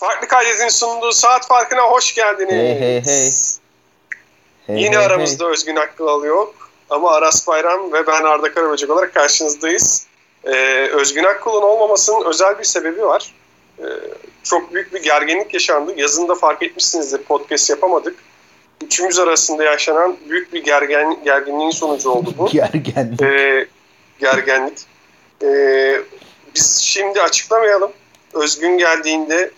Farklı Kaydet'in sunduğu saat farkına hoş geldiniz. Hey hey hey. Hey, Yine hey, aramızda Özgün Aklıal yok. Ama Aras Bayram ve ben Arda Karaböcek olarak karşınızdayız. Ee, Özgün Akkul'un olmamasının özel bir sebebi var. Ee, çok büyük bir gerginlik yaşandı. Yazında fark etmişsinizdir podcast yapamadık. Üçümüz arasında yaşanan büyük bir gergen, gerginliğin sonucu oldu bu. hey. Gergen. Ee, gergenlik. Ee, biz şimdi açıklamayalım. Özgün geldiğinde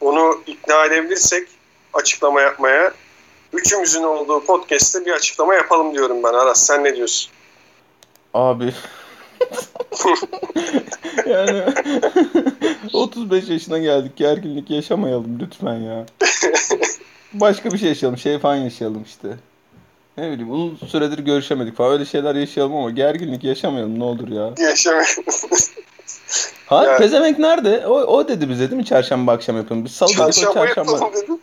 onu ikna edebilirsek açıklama yapmaya üçümüzün olduğu podcast'te bir açıklama yapalım diyorum ben Aras. Sen ne diyorsun? Abi. yani 35 yaşına geldik. Gerginlik yaşamayalım lütfen ya. Başka bir şey yaşayalım. Şey falan yaşayalım işte. Ne bileyim uzun süredir görüşemedik falan. Öyle şeyler yaşayalım ama gerginlik yaşamayalım ne olur ya. Yaşamayalım. Ha Ya- pezevenk nerede? O, o dedi bize değil mi? Çarşamba akşam yapalım. Biz salı dedik o Çarşamba çarşamba. yapalım dedim.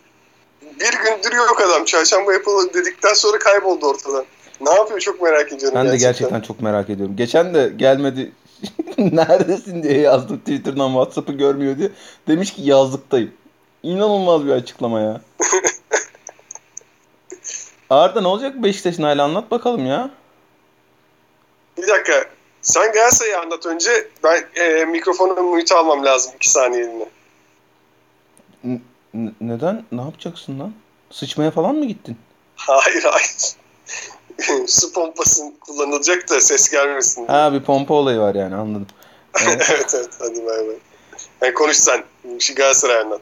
Bir gündür yok adam. Çarşamba yapalım dedikten sonra kayboldu ortadan. Ne yapıyor çok merak ediyorum. Ben de gerçekten çok merak ediyorum. Geçen de gelmedi neredesin diye yazdım Twitter'dan WhatsApp'ı görmüyor diye. Demiş ki yazlıktayım. İnanılmaz bir açıklama ya. Arda ne olacak Beşiktaş'ın hali anlat bakalım ya. Bir dakika. Sen Galatasaray'ı anlat önce. Ben e, mikrofonu mute almam lazım iki saniyeliğine. N- neden? Ne yapacaksın lan? Sıçmaya falan mı gittin? Hayır hayır. Su pompası kullanılacak da ses gelmesin diye. Ha bir pompa olayı var yani anladım. Evet. evet evet hadi bay bay. Yani konuş sen. Şu Galatasaray anlat.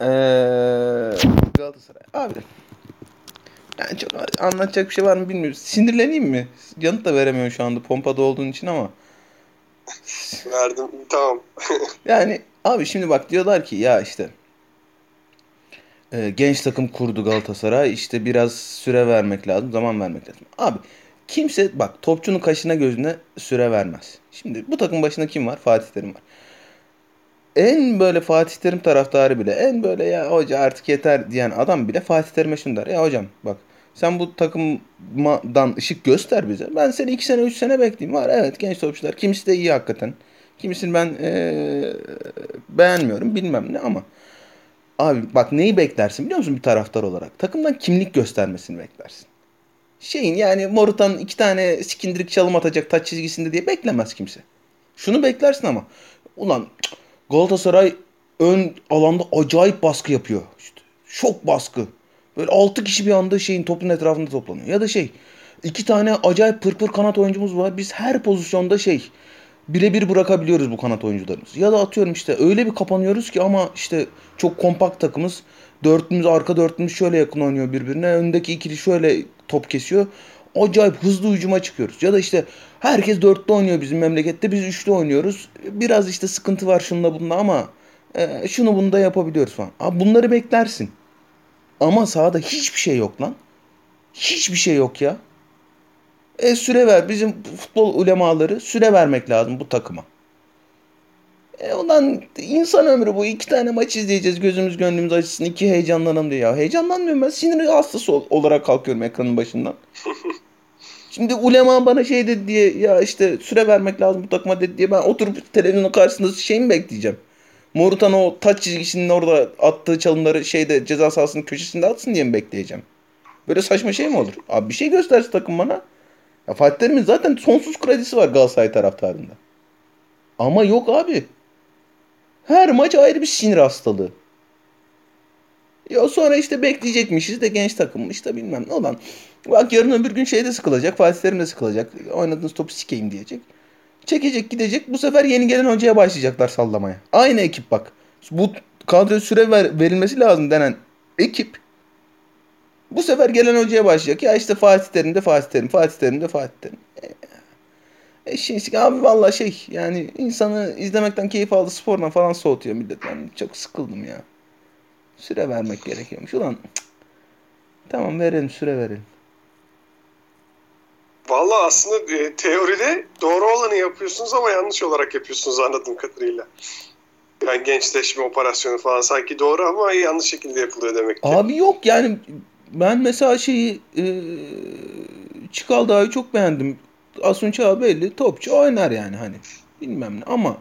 Ee, Galatasaray. Abi. Yani çok anlatacak bir şey var mı bilmiyorum. Sinirleneyim mi? Yanıt da veremiyorum şu anda pompada olduğun için ama. Verdim. Tamam. Yani abi şimdi bak diyorlar ki ya işte e, genç takım kurdu Galatasaray işte biraz süre vermek lazım zaman vermek lazım. Abi kimse bak topçunun kaşına gözüne süre vermez. Şimdi bu takım başında kim var? Fatih Terim var. En böyle Fatih Terim taraftarı bile en böyle ya hoca artık yeter diyen adam bile Fatih Terim'e şunu der. Ya hocam bak sen bu takımdan ışık göster bize. Ben seni 2 sene 3 sene bekleyeyim. Var evet genç topçular. Kimisi de iyi hakikaten. Kimisini ben eee, beğenmiyorum bilmem ne ama abi bak neyi beklersin biliyor musun bir taraftar olarak? Takımdan kimlik göstermesini beklersin. Şeyin yani Morutan'ın iki tane sikindirik çalım atacak taç çizgisinde diye beklemez kimse. Şunu beklersin ama ulan Galatasaray ön alanda acayip baskı yapıyor. İşte şok baskı. Böyle 6 kişi bir anda şeyin topun etrafında toplanıyor. Ya da şey iki tane acayip pırpır kanat oyuncumuz var. Biz her pozisyonda şey birebir bırakabiliyoruz bu kanat oyuncularımız. Ya da atıyorum işte öyle bir kapanıyoruz ki ama işte çok kompakt takımız. Dörtlümüz arka dörtlümüz şöyle yakın oynuyor birbirine. Öndeki ikili şöyle top kesiyor. Acayip hızlı hücuma çıkıyoruz. Ya da işte herkes dörtlü oynuyor bizim memlekette. Biz üçlü oynuyoruz. Biraz işte sıkıntı var şununla bunda ama e, şunu bunu da yapabiliyoruz falan. Abi bunları beklersin. Ama sahada hiçbir şey yok lan. Hiçbir şey yok ya. E süre ver. Bizim futbol ulemaları süre vermek lazım bu takıma. E ulan insan ömrü bu. iki tane maç izleyeceğiz. Gözümüz gönlümüz açsın. iki heyecanlanalım diye. Ya heyecanlanmıyorum ben. Sinir hastası ol- olarak kalkıyorum ekranın başından. Şimdi ulema bana şey dedi diye ya işte süre vermek lazım bu takıma dedi diye ben oturup televizyonun karşısında şey mi bekleyeceğim? Morutan o taç çizgisinin orada attığı çalımları şeyde ceza sahasının köşesinde atsın diye mi bekleyeceğim? Böyle saçma şey mi olur? Abi bir şey göstersin takım bana. Ya Fatih Terim'in zaten sonsuz kredisi var Galatasaray taraftarında. Ama yok abi. Her maç ayrı bir sinir hastalığı. Ya sonra işte bekleyecekmişiz de genç takım işte bilmem ne olan. Bak yarın öbür gün şeyde sıkılacak. Fatih Terim de sıkılacak. Oynadığınız topu sikeyim diyecek. Çekecek gidecek. Bu sefer yeni gelen hocaya başlayacaklar sallamaya. Aynı ekip bak. Bu kadro süre ver, verilmesi lazım denen ekip bu sefer gelen hocaya başlayacak. Ya işte Fatih Terim de Fatih Terim, Fatih Terim de Fatih Terim. E, e şey, abi vallahi şey yani insanı izlemekten keyif aldı spordan falan soğutuyor millet. Ben çok sıkıldım ya. Süre vermek gerekiyormuş. Ulan cık. tamam verelim süre verelim. Valla aslında e, teoride doğru olanı yapıyorsunuz ama yanlış olarak yapıyorsunuz anladığım kadarıyla. Yani gençleşme operasyonu falan sanki doğru ama yanlış şekilde yapılıyor demek ki. Abi yok yani ben mesela şeyi e, Çikaldağ'ı çok beğendim. Asunç abi belli topçu oynar yani hani bilmem ne ama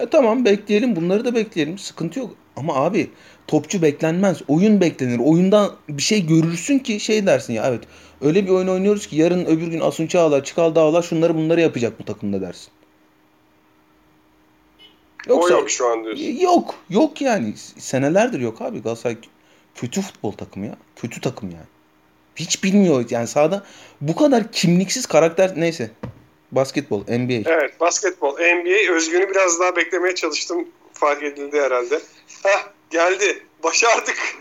E tamam bekleyelim bunları da bekleyelim. Sıkıntı yok. Ama abi topçu beklenmez. Oyun beklenir. Oyundan bir şey görürsün ki şey dersin ya evet. Öyle bir oyun oynuyoruz ki yarın öbür gün Asun Çağlar, Çıkal Dağlar şunları bunları yapacak bu takımda dersin. Yoksa, o yok şu an diyorsun. Yok. Yok yani. Senelerdir yok abi. Galatasaray kötü futbol takımı ya. Kötü takım yani. Hiç bilmiyor yani sahada bu kadar kimliksiz karakter neyse. Basketbol, NBA. Evet, basketbol, NBA. Özgün'ü biraz daha beklemeye çalıştım. Fark edildi herhalde. Heh, geldi. Başardık.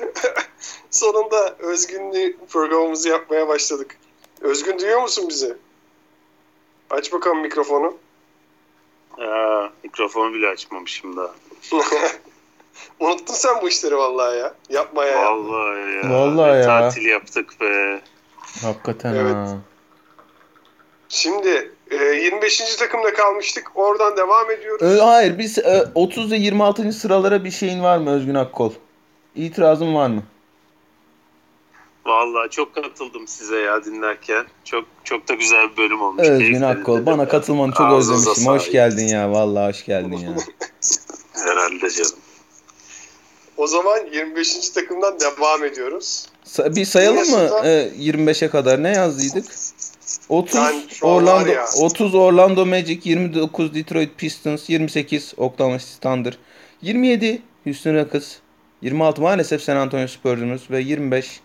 Sonunda Özgün'lü programımızı yapmaya başladık. Özgün duyuyor musun bizi? Aç bakalım mikrofonu. Aa, mikrofonu bile açmamışım daha. Unuttun sen bu işleri vallahi ya. Yapma ya. Vallahi ya. Vallahi ya. Tatil yaptık be. Hakikaten Evet. ha. Şimdi e, 25. takımda kalmıştık. Oradan devam ediyoruz. Ö, hayır biz e, 30 ve 26. sıralara bir şeyin var mı Özgün Akkol? İtirazın var mı? Vallahi çok katıldım size ya dinlerken. Çok çok da güzel bir bölüm olmuş. Özgün Akkol bana ya. katılmanı çok Ağzınıza özlemişim. Hoş geldin ya. Vallahi hoş geldin ya. Herhalde canım. O zaman 25. takımdan devam ediyoruz. Sa- bir sayalım mı e, 25'e kadar ne yazdıydık? 30 Ben şu an var Orlando ya. 30 Orlando Magic, 29 Detroit Pistons, 28 Oklahoma City Thunder, 27 Houston Rockets, 26 maalesef San Antonio Spurs'umuz ve 25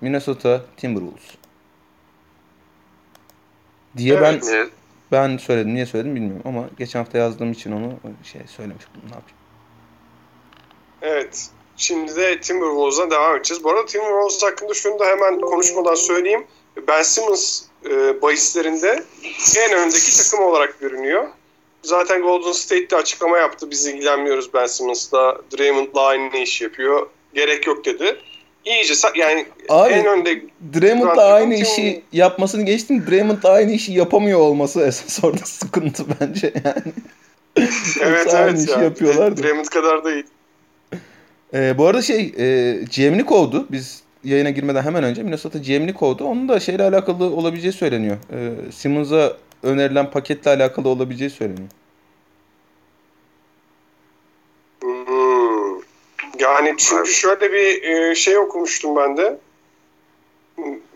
Minnesota Timberwolves. Diye Evet. ben Ne? ben söyledim. Niye söyledim bilmiyorum ama geçen hafta yazdığım için onu şey söylemiş oldum. Ne yapayım? Evet. Şimdi de Timberwolves'dan devam edeceğiz. Bu arada Timberwolves hakkında şunu da hemen konuşmadan söyleyeyim. Ben Simmons e, bahislerinde en öndeki takım olarak görünüyor. Zaten Golden State de açıklama yaptı. Biz ilgilenmiyoruz Ben Simmons'la. Draymond'la aynı iş yapıyor. Gerek yok dedi. İyice yani Abi, en önde Draymond'la aynı takım işi yapmasını geçtim. Draymond'la aynı işi yapamıyor olması esas orada sıkıntı bence yani. evet Yoksa aynı evet işi ya. yapıyorlardı. Draymond kadar değil. Ee, bu arada şey e, GM'li kovdu. Biz yayına girmeden hemen önce Minnesota GM'li kovdu. Onun da şeyle alakalı olabileceği söyleniyor. Ee, Simmons'a önerilen paketle alakalı olabileceği söyleniyor. Hmm. Yani çünkü şöyle bir e, şey okumuştum ben de.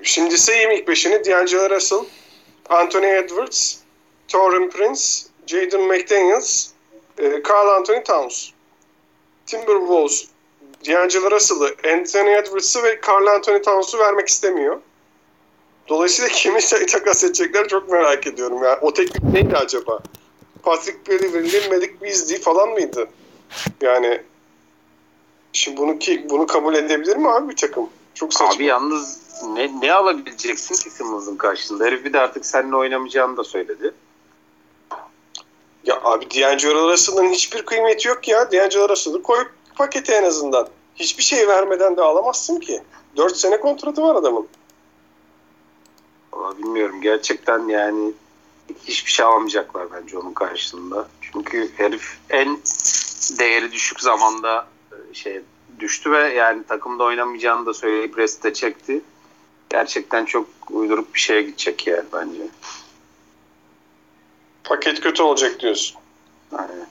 Şimdi sayayım ilk beşini. D'Angelo Russell, Anthony Edwards, Torren Prince, Jaden McDaniels, e, Carl Anthony Towns. Timberwolves, D'Angelo Russell'ı, Anthony Edwards'ı ve Carl Anthony Towns'u vermek istemiyor. Dolayısıyla kimi takas edecekler çok merak ediyorum. ya. O teknik neydi acaba? Patrick Beverly, Malik Beasley falan mıydı? Yani şimdi bunu ki bunu kabul edebilir mi abi bir takım? Çok saçma. Abi yalnız ne, ne alabileceksin ki Simmons'ın karşılığında? Herif bir de artık seninle oynamayacağını da söyledi. Ya abi D'Angelo Russell'ın hiçbir kıymeti yok ya. D'Angelo Russell'ı koy pakete en azından. Hiçbir şey vermeden de alamazsın ki. 4 sene kontratı var adamın. Valla bilmiyorum gerçekten yani hiçbir şey alamayacaklar bence onun karşılığında. Çünkü herif en değeri düşük zamanda şey düştü ve yani takımda oynamayacağını da söyleyip reste çekti. Gerçekten çok uyduruk bir şeye gidecek yani bence. Paket kötü olacak diyorsun. Yani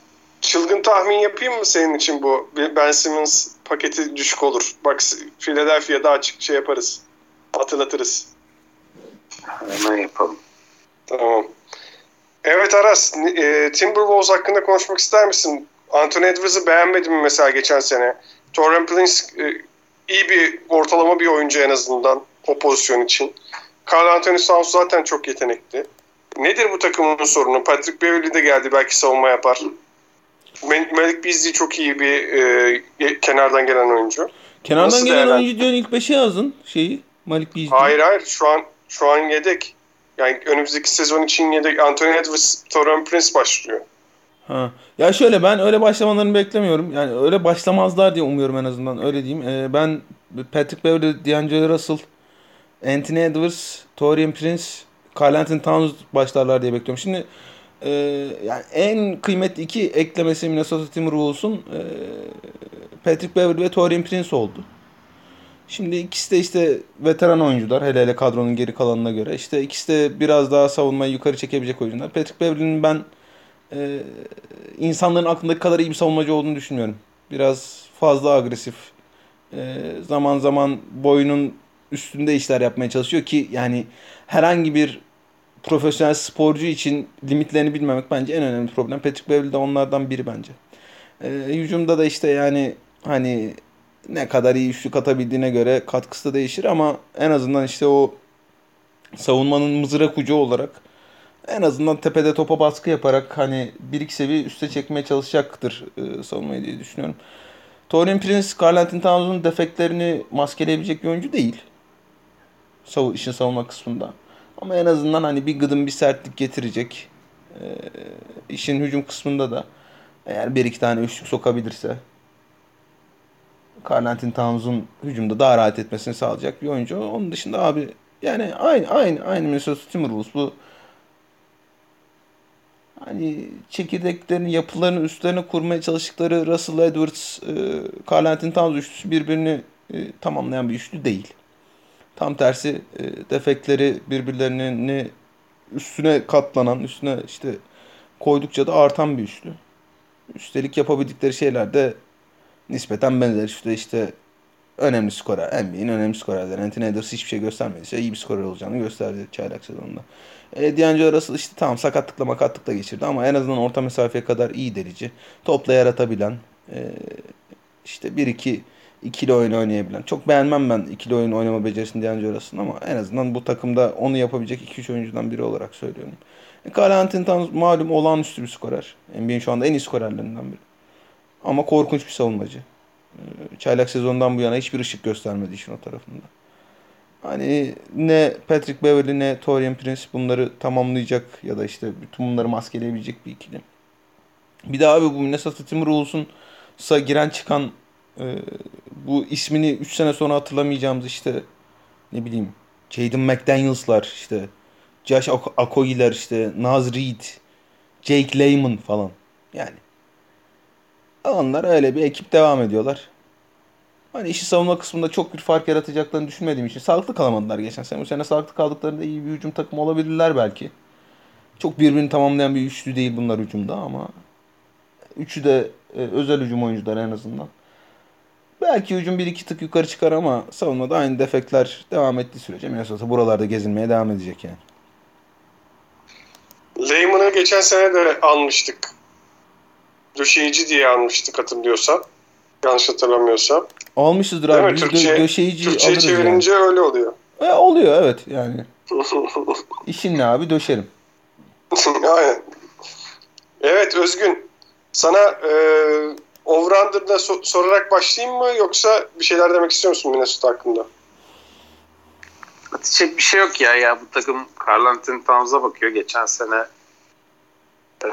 Çılgın tahmin yapayım mı senin için bu? Ben Simmons paketi düşük olur. Bak Philadelphia'da açık şey yaparız. Hatırlatırız. hemen yapalım. Tamam. Evet Aras, e, Timberwolves hakkında konuşmak ister misin? Anthony Edwards'ı beğenmedin mi mesela geçen sene? Torren Prince e, iyi bir ortalama bir oyuncu en azından o pozisyon için. Carl Anthony Towns zaten çok yetenekli. Nedir bu takımın sorunu? Patrick Beverly de geldi belki savunma yapar. Mal- Malik Beasley çok iyi bir e, kenardan gelen oyuncu. Kenardan Nasıl gelen değerlen- oyuncu diyorsun ilk 5'e yazdın şeyi. Malik Beasley. Hayır hayır şu an şu an yedek. Yani önümüzdeki sezon için yedek Anthony Edwards, Torren Prince başlıyor. Ha. Ya şöyle ben öyle başlamalarını beklemiyorum. Yani öyle başlamazlar diye umuyorum en azından. Öyle diyeyim. Ee, ben Patrick Beverly, D'Angelo Russell, Anthony Edwards, Torian Prince, Carl Anthony Towns başlarlar diye bekliyorum. Şimdi e, yani en kıymetli iki eklemesi Minnesota Timberwolves'un e, Patrick Beverly ve Torian Prince oldu. Şimdi ikisi de işte veteran oyuncular. Hele hele kadronun geri kalanına göre. İşte ikisi de biraz daha savunmayı yukarı çekebilecek oyuncular. Patrick Beverly'nin ben e, insanların aklındaki kadar iyi bir savunmacı olduğunu düşünmüyorum. Biraz fazla agresif. E, zaman zaman boyunun üstünde işler yapmaya çalışıyor ki yani herhangi bir profesyonel sporcu için limitlerini bilmemek bence en önemli problem. Patrick Beverly de onlardan biri bence. E, hücumda da işte yani hani ne kadar iyi üçlük atabildiğine göre katkısı da değişir ama en azından işte o savunmanın mızrak ucu olarak en azından tepede topa baskı yaparak hani bir iki seviye üste çekmeye çalışacaktır e, savunmayı diye düşünüyorum. Torian Prince, Carl Anthony Towns'un defeklerini maskeleyebilecek bir oyuncu değil. Sav işin savunma kısmında. Ama en azından hani bir gıdım bir sertlik getirecek. E, işin hücum kısmında da eğer bir iki tane üçlük sokabilirse Carl Anthony Towns'un hücumda daha rahat etmesini sağlayacak bir oyuncu. Onun dışında abi yani aynı aynı aynı Minnesota Timberwolves bu hani çekirdeklerin yapılarının üstlerine kurmaya çalıştıkları Russell Edwards, e, Carl Anthony Towns üçlüsü birbirini e, tamamlayan bir üçlü değil. Tam tersi e, defekleri birbirlerinin üstüne katlanan, üstüne işte koydukça da artan bir üçlü. Üstelik yapabildikleri şeyler de nispeten benzer. İşte işte önemli skorer. NBA'in önemli skorerleri. Anthony Edwards hiçbir şey göstermediyse iyi bir skorer olacağını gösterdi çaylak sezonunda. E, D'Angelo Russell işte tamam sakatlıkla makatlıkla geçirdi ama en azından orta mesafeye kadar iyi delici. Topla yaratabilen e, işte bir iki ikili oyun oynayabilen. Çok beğenmem ben ikili oyun oynama becerisini D'Angelo Russell'ın ama en azından bu takımda onu yapabilecek 2-3 oyuncudan biri olarak söylüyorum. E, Carl Anthony Towns malum olağanüstü bir skorer. NBA'in şu anda en iyi skorerlerinden biri. Ama korkunç bir savunmacı. E, çaylak sezondan bu yana hiçbir ışık göstermedi işin o tarafında. Hani ne Patrick Beverly ne Torian Prince bunları tamamlayacak ya da işte bütün bunları maskeleyebilecek bir ikili. Bir daha abi bu Minnesota Timberwolves'un sa giren çıkan e, bu ismini 3 sene sonra hatırlamayacağımız işte ne bileyim Jaden McDaniels'lar işte Josh Okoye'ler işte Naz Reed, Jake Layman falan. Yani onlar öyle bir ekip devam ediyorlar. Hani işi savunma kısmında çok bir fark yaratacaklarını düşünmediğim için sağlıklı kalamadılar geçen sene. Bu sene sağlıklı kaldıklarında iyi bir hücum takımı olabilirler belki. Çok birbirini tamamlayan bir üçlü değil bunlar hücumda ama üçü de e, özel hücum oyuncuları en azından. Belki hücum bir iki tık yukarı çıkar ama savunmada aynı defekler devam ettiği sürece Minnesota buralarda gezinmeye devam edecek yani. Lehman'ı geçen sene de almıştık. Döşeyici diye almıştık hatırlıyorsan. Yanlış hatırlamıyorsam. Almışızdır abi. Biz Türkçe, dö- döşeyici Türkçe alırız çevirince yani. öyle oluyor. E, oluyor evet yani. İşin ne abi döşerim. Aynen. Evet Özgün. Sana e, Overunder'da so- sorarak başlayayım mı yoksa bir şeyler demek istiyor musun Minnesota hakkında? Atacak bir şey yok ya. ya bu takım Carl Anthony Towns'a bakıyor. Geçen sene e,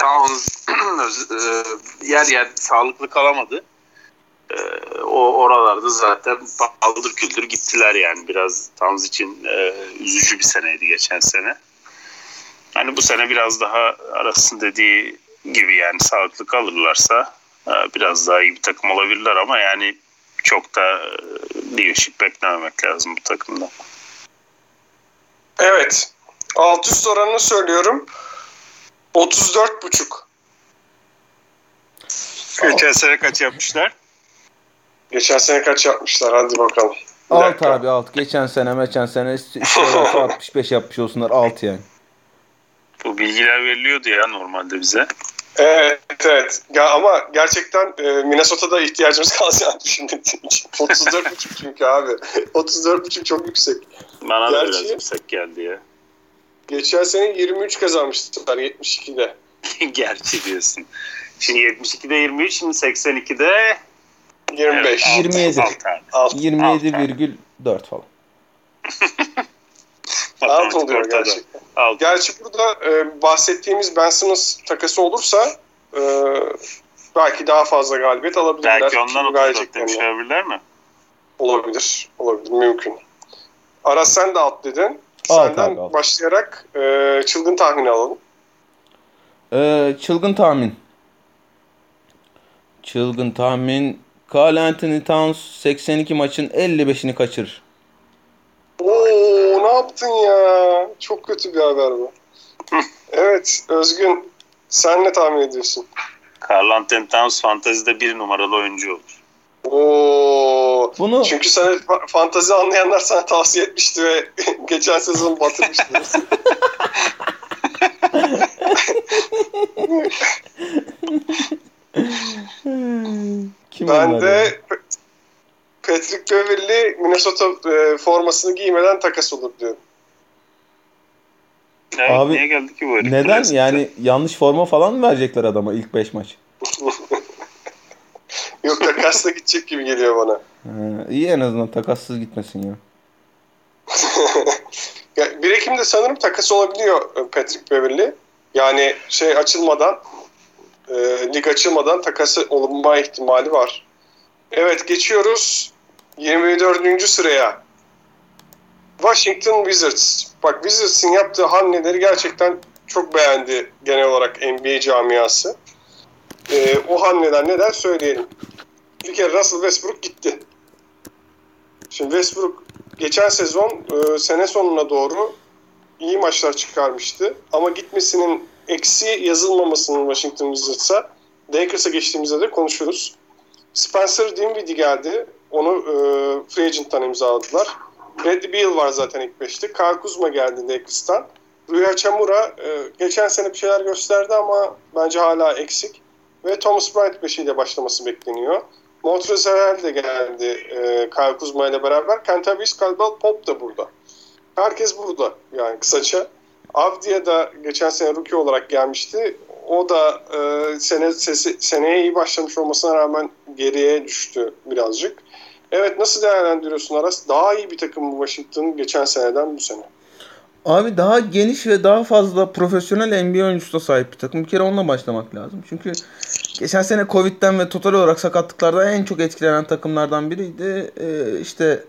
Towns e, yer yer sağlıklı kalamadı. E, o oralarda zaten paldır küldür gittiler yani. Biraz Towns için e, üzücü bir seneydi geçen sene. Hani bu sene biraz daha arasın dediği gibi yani sağlıklı kalırlarsa e, biraz daha iyi bir takım olabilirler ama yani çok da değişik beklememek lazım bu takımda. Evet. Alt üst oranını söylüyorum. 34 buçuk. Geçen sene kaç yapmışlar? Geçen sene kaç yapmışlar? Hadi bakalım. Alt abi alt. Geçen sene, geçen sene işte 65 yapmış olsunlar. Alt yani. Bu bilgiler veriliyordu ya normalde bize. Evet evet. Ya ama gerçekten e, Minnesota'da ihtiyacımız kalacağını düşündüğüm için. 34.5 çünkü abi. 34.5 çok yüksek. Bana Gerçi, da biraz yüksek geldi ya. Geçen sene 23 kazanmıştılar 72'de. Gerçi diyorsun. Şimdi 72'de 23, şimdi 82'de 25. Evet, 27. 27,4 falan. Alt oluyor gerçekten. Alt. Gerçi burada e, bahsettiğimiz Ben Simmons takası olursa e, belki daha fazla galibiyet alabilirler. Belki ondan otuz demiş olabilirler mi? Olabilir. Olabilir. Mümkün. Aras sen de alt dedin. Alt Senden abi, alt. başlayarak e, çılgın tahmini alalım. Ee, çılgın tahmin. Çılgın tahmin. Carl Anthony Towns 82 maçın 55'ini kaçırır. Oo ne yaptın ya? Çok kötü bir haber bu. evet Özgün Sen ne tahmin ediyorsun? Carl Anthony Towns fantezide bir numaralı oyuncu olur. Oo. Bunu Çünkü sana fa- fantazi anlayanlar sana tavsiye etmişti ve geçen sezon batırmıştı. kim ben de Patrick Beverly Minnesota e, formasını giymeden takas olur diyorum. Evet, Abi, niye geldi ki bu herif? Neden? Yani yanlış forma falan mı verecekler adama ilk 5 maç? Yok takasla gidecek gibi geliyor bana. Ha, iyi en azından takassız gitmesin ya. Ya, 1 Ekim'de sanırım takas olabiliyor Patrick Beverly. Yani şey açılmadan e, lig açılmadan takası olunma ihtimali var. Evet geçiyoruz 24. sıraya. Washington Wizards. Bak Wizards'ın yaptığı hamleleri gerçekten çok beğendi genel olarak NBA camiası. E, o hamleden neden söyleyelim. Bir kere Russell Westbrook gitti. Şimdi Westbrook geçen sezon e, sene sonuna doğru iyi maçlar çıkarmıştı. Ama gitmesinin eksi yazılmamasının Washington Wizards'a Lakers'a geçtiğimizde de konuşuruz. Spencer Dinwiddie geldi. Onu e, free agent'tan imzaladılar. Bradley Beal var zaten ilk beşte. Kyle Kuzma geldi Lakers'tan. Rui Hachimura e, geçen sene bir şeyler gösterdi ama bence hala eksik. Ve Thomas Bryant beşiyle başlaması bekleniyor. Montrezl de geldi e, Kyle Kuzma ile beraber. Kentavious Caldwell Pop da burada. Herkes burada yani kısaca. Avdiya da geçen sene rookie olarak gelmişti. O da e, sene sesi, seneye iyi başlamış olmasına rağmen geriye düştü birazcık. Evet nasıl değerlendiriyorsun Aras? Daha iyi bir takım bu Washington geçen seneden bu sene. Abi daha geniş ve daha fazla profesyonel NBA oyuncusuna sahip bir takım. Bir kere onunla başlamak lazım. Çünkü geçen sene Covid'den ve total olarak sakatlıklardan en çok etkilenen takımlardan biriydi. Ee, işte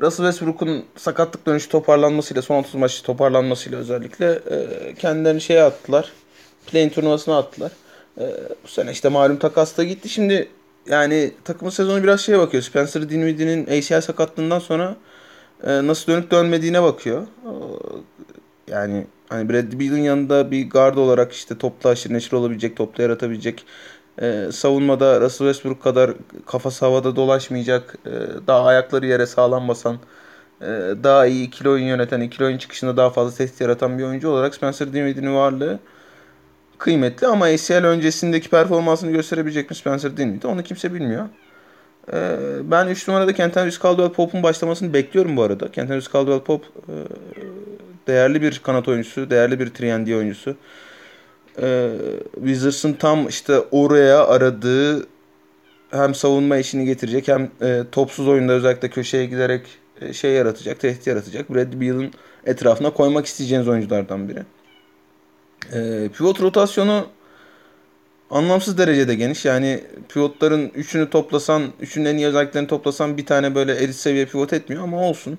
Russell Westbrook'un sakatlık dönüşü toparlanmasıyla, son 30 maçı toparlanmasıyla özellikle e, kendilerini şeye attılar. Play-in turnuvasına attılar. E, bu sene işte malum takas da gitti. Şimdi yani takımın sezonu biraz şeye bakıyor. Spencer Dinwiddie'nin ACL sakatlığından sonra e, nasıl dönüp dönmediğine bakıyor. E, yani hani Brad Beal'ın yanında bir guard olarak işte topla aşırı neşir olabilecek, topla yaratabilecek e, savunmada Russell Westbrook kadar kafası havada dolaşmayacak, e, daha ayakları yere sağlam basan, e, daha iyi ikili oyun yöneten, ikili oyun çıkışında daha fazla tehdit yaratan bir oyuncu olarak Spencer Dinwiddie'nin varlığı kıymetli ama ACL öncesindeki performansını gösterebilecek mi Spencer Dinwiddie onu kimse bilmiyor. Ee, ben 3 numarada Kentavious Caldwell Pope'un başlamasını bekliyorum bu arada. Kentavious Caldwell Pope e, değerli bir kanat oyuncusu, değerli bir 3 oyuncusu. Ee, Wizards'ın tam işte oraya aradığı hem savunma işini getirecek hem e, topsuz oyunda özellikle köşeye giderek e, şey yaratacak, tehdit yaratacak. Brad Beal'ın etrafına koymak isteyeceğiniz oyunculardan biri. E, pivot rotasyonu anlamsız derecede geniş. Yani pivotların üçünü toplasan, üçünün en iyi özelliklerini toplasan bir tane böyle elit seviye pivot etmiyor ama olsun.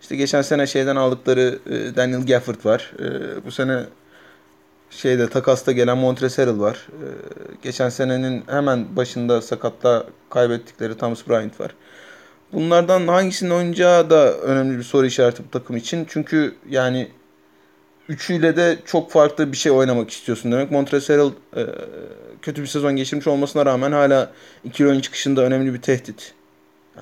İşte geçen sene şeyden aldıkları e, Daniel Gafford var. E, bu sene şeyde takasta gelen Montrezl Harrell var. E, geçen senenin hemen başında sakatla kaybettikleri Thomas Bryant var. Bunlardan hangisinin oynayacağı da önemli bir soru işareti bu takım için. Çünkü yani üçüyle de çok farklı bir şey oynamak istiyorsun demek. Montrezl Harrell e, kötü bir sezon geçirmiş olmasına rağmen hala iki oyun çıkışında önemli bir tehdit.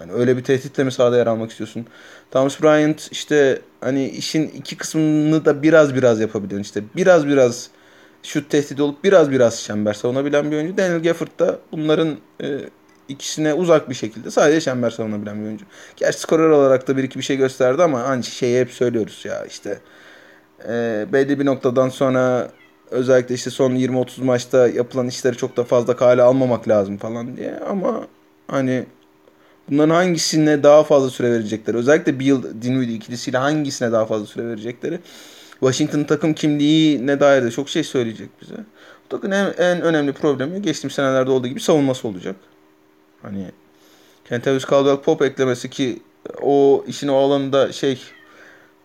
Yani öyle bir tehditle mi sahada yer almak istiyorsun? Thomas Bryant işte hani işin iki kısmını da biraz biraz yapabiliyorsun. İşte biraz biraz şut tehdidi olup biraz biraz çember savunabilen bir oyuncu. Daniel Gafford da bunların e, ikisine uzak bir şekilde sadece çember savunabilen bir oyuncu. Gerçi skorer olarak da bir iki bir şey gösterdi ama hani şeyi hep söylüyoruz ya işte e, belli bir noktadan sonra özellikle işte son 20-30 maçta yapılan işleri çok da fazla kale almamak lazım falan diye ama hani bunların hangisine daha fazla süre verecekleri özellikle Beal Dinwiddie ikilisiyle hangisine daha fazla süre verecekleri Washington takım kimliğine dair de çok şey söyleyecek bize. Bu takımın en, en önemli problemi geçtiğim senelerde olduğu gibi savunması olacak. Hani Kentavious Caldwell Pop eklemesi ki o işin o alanında şey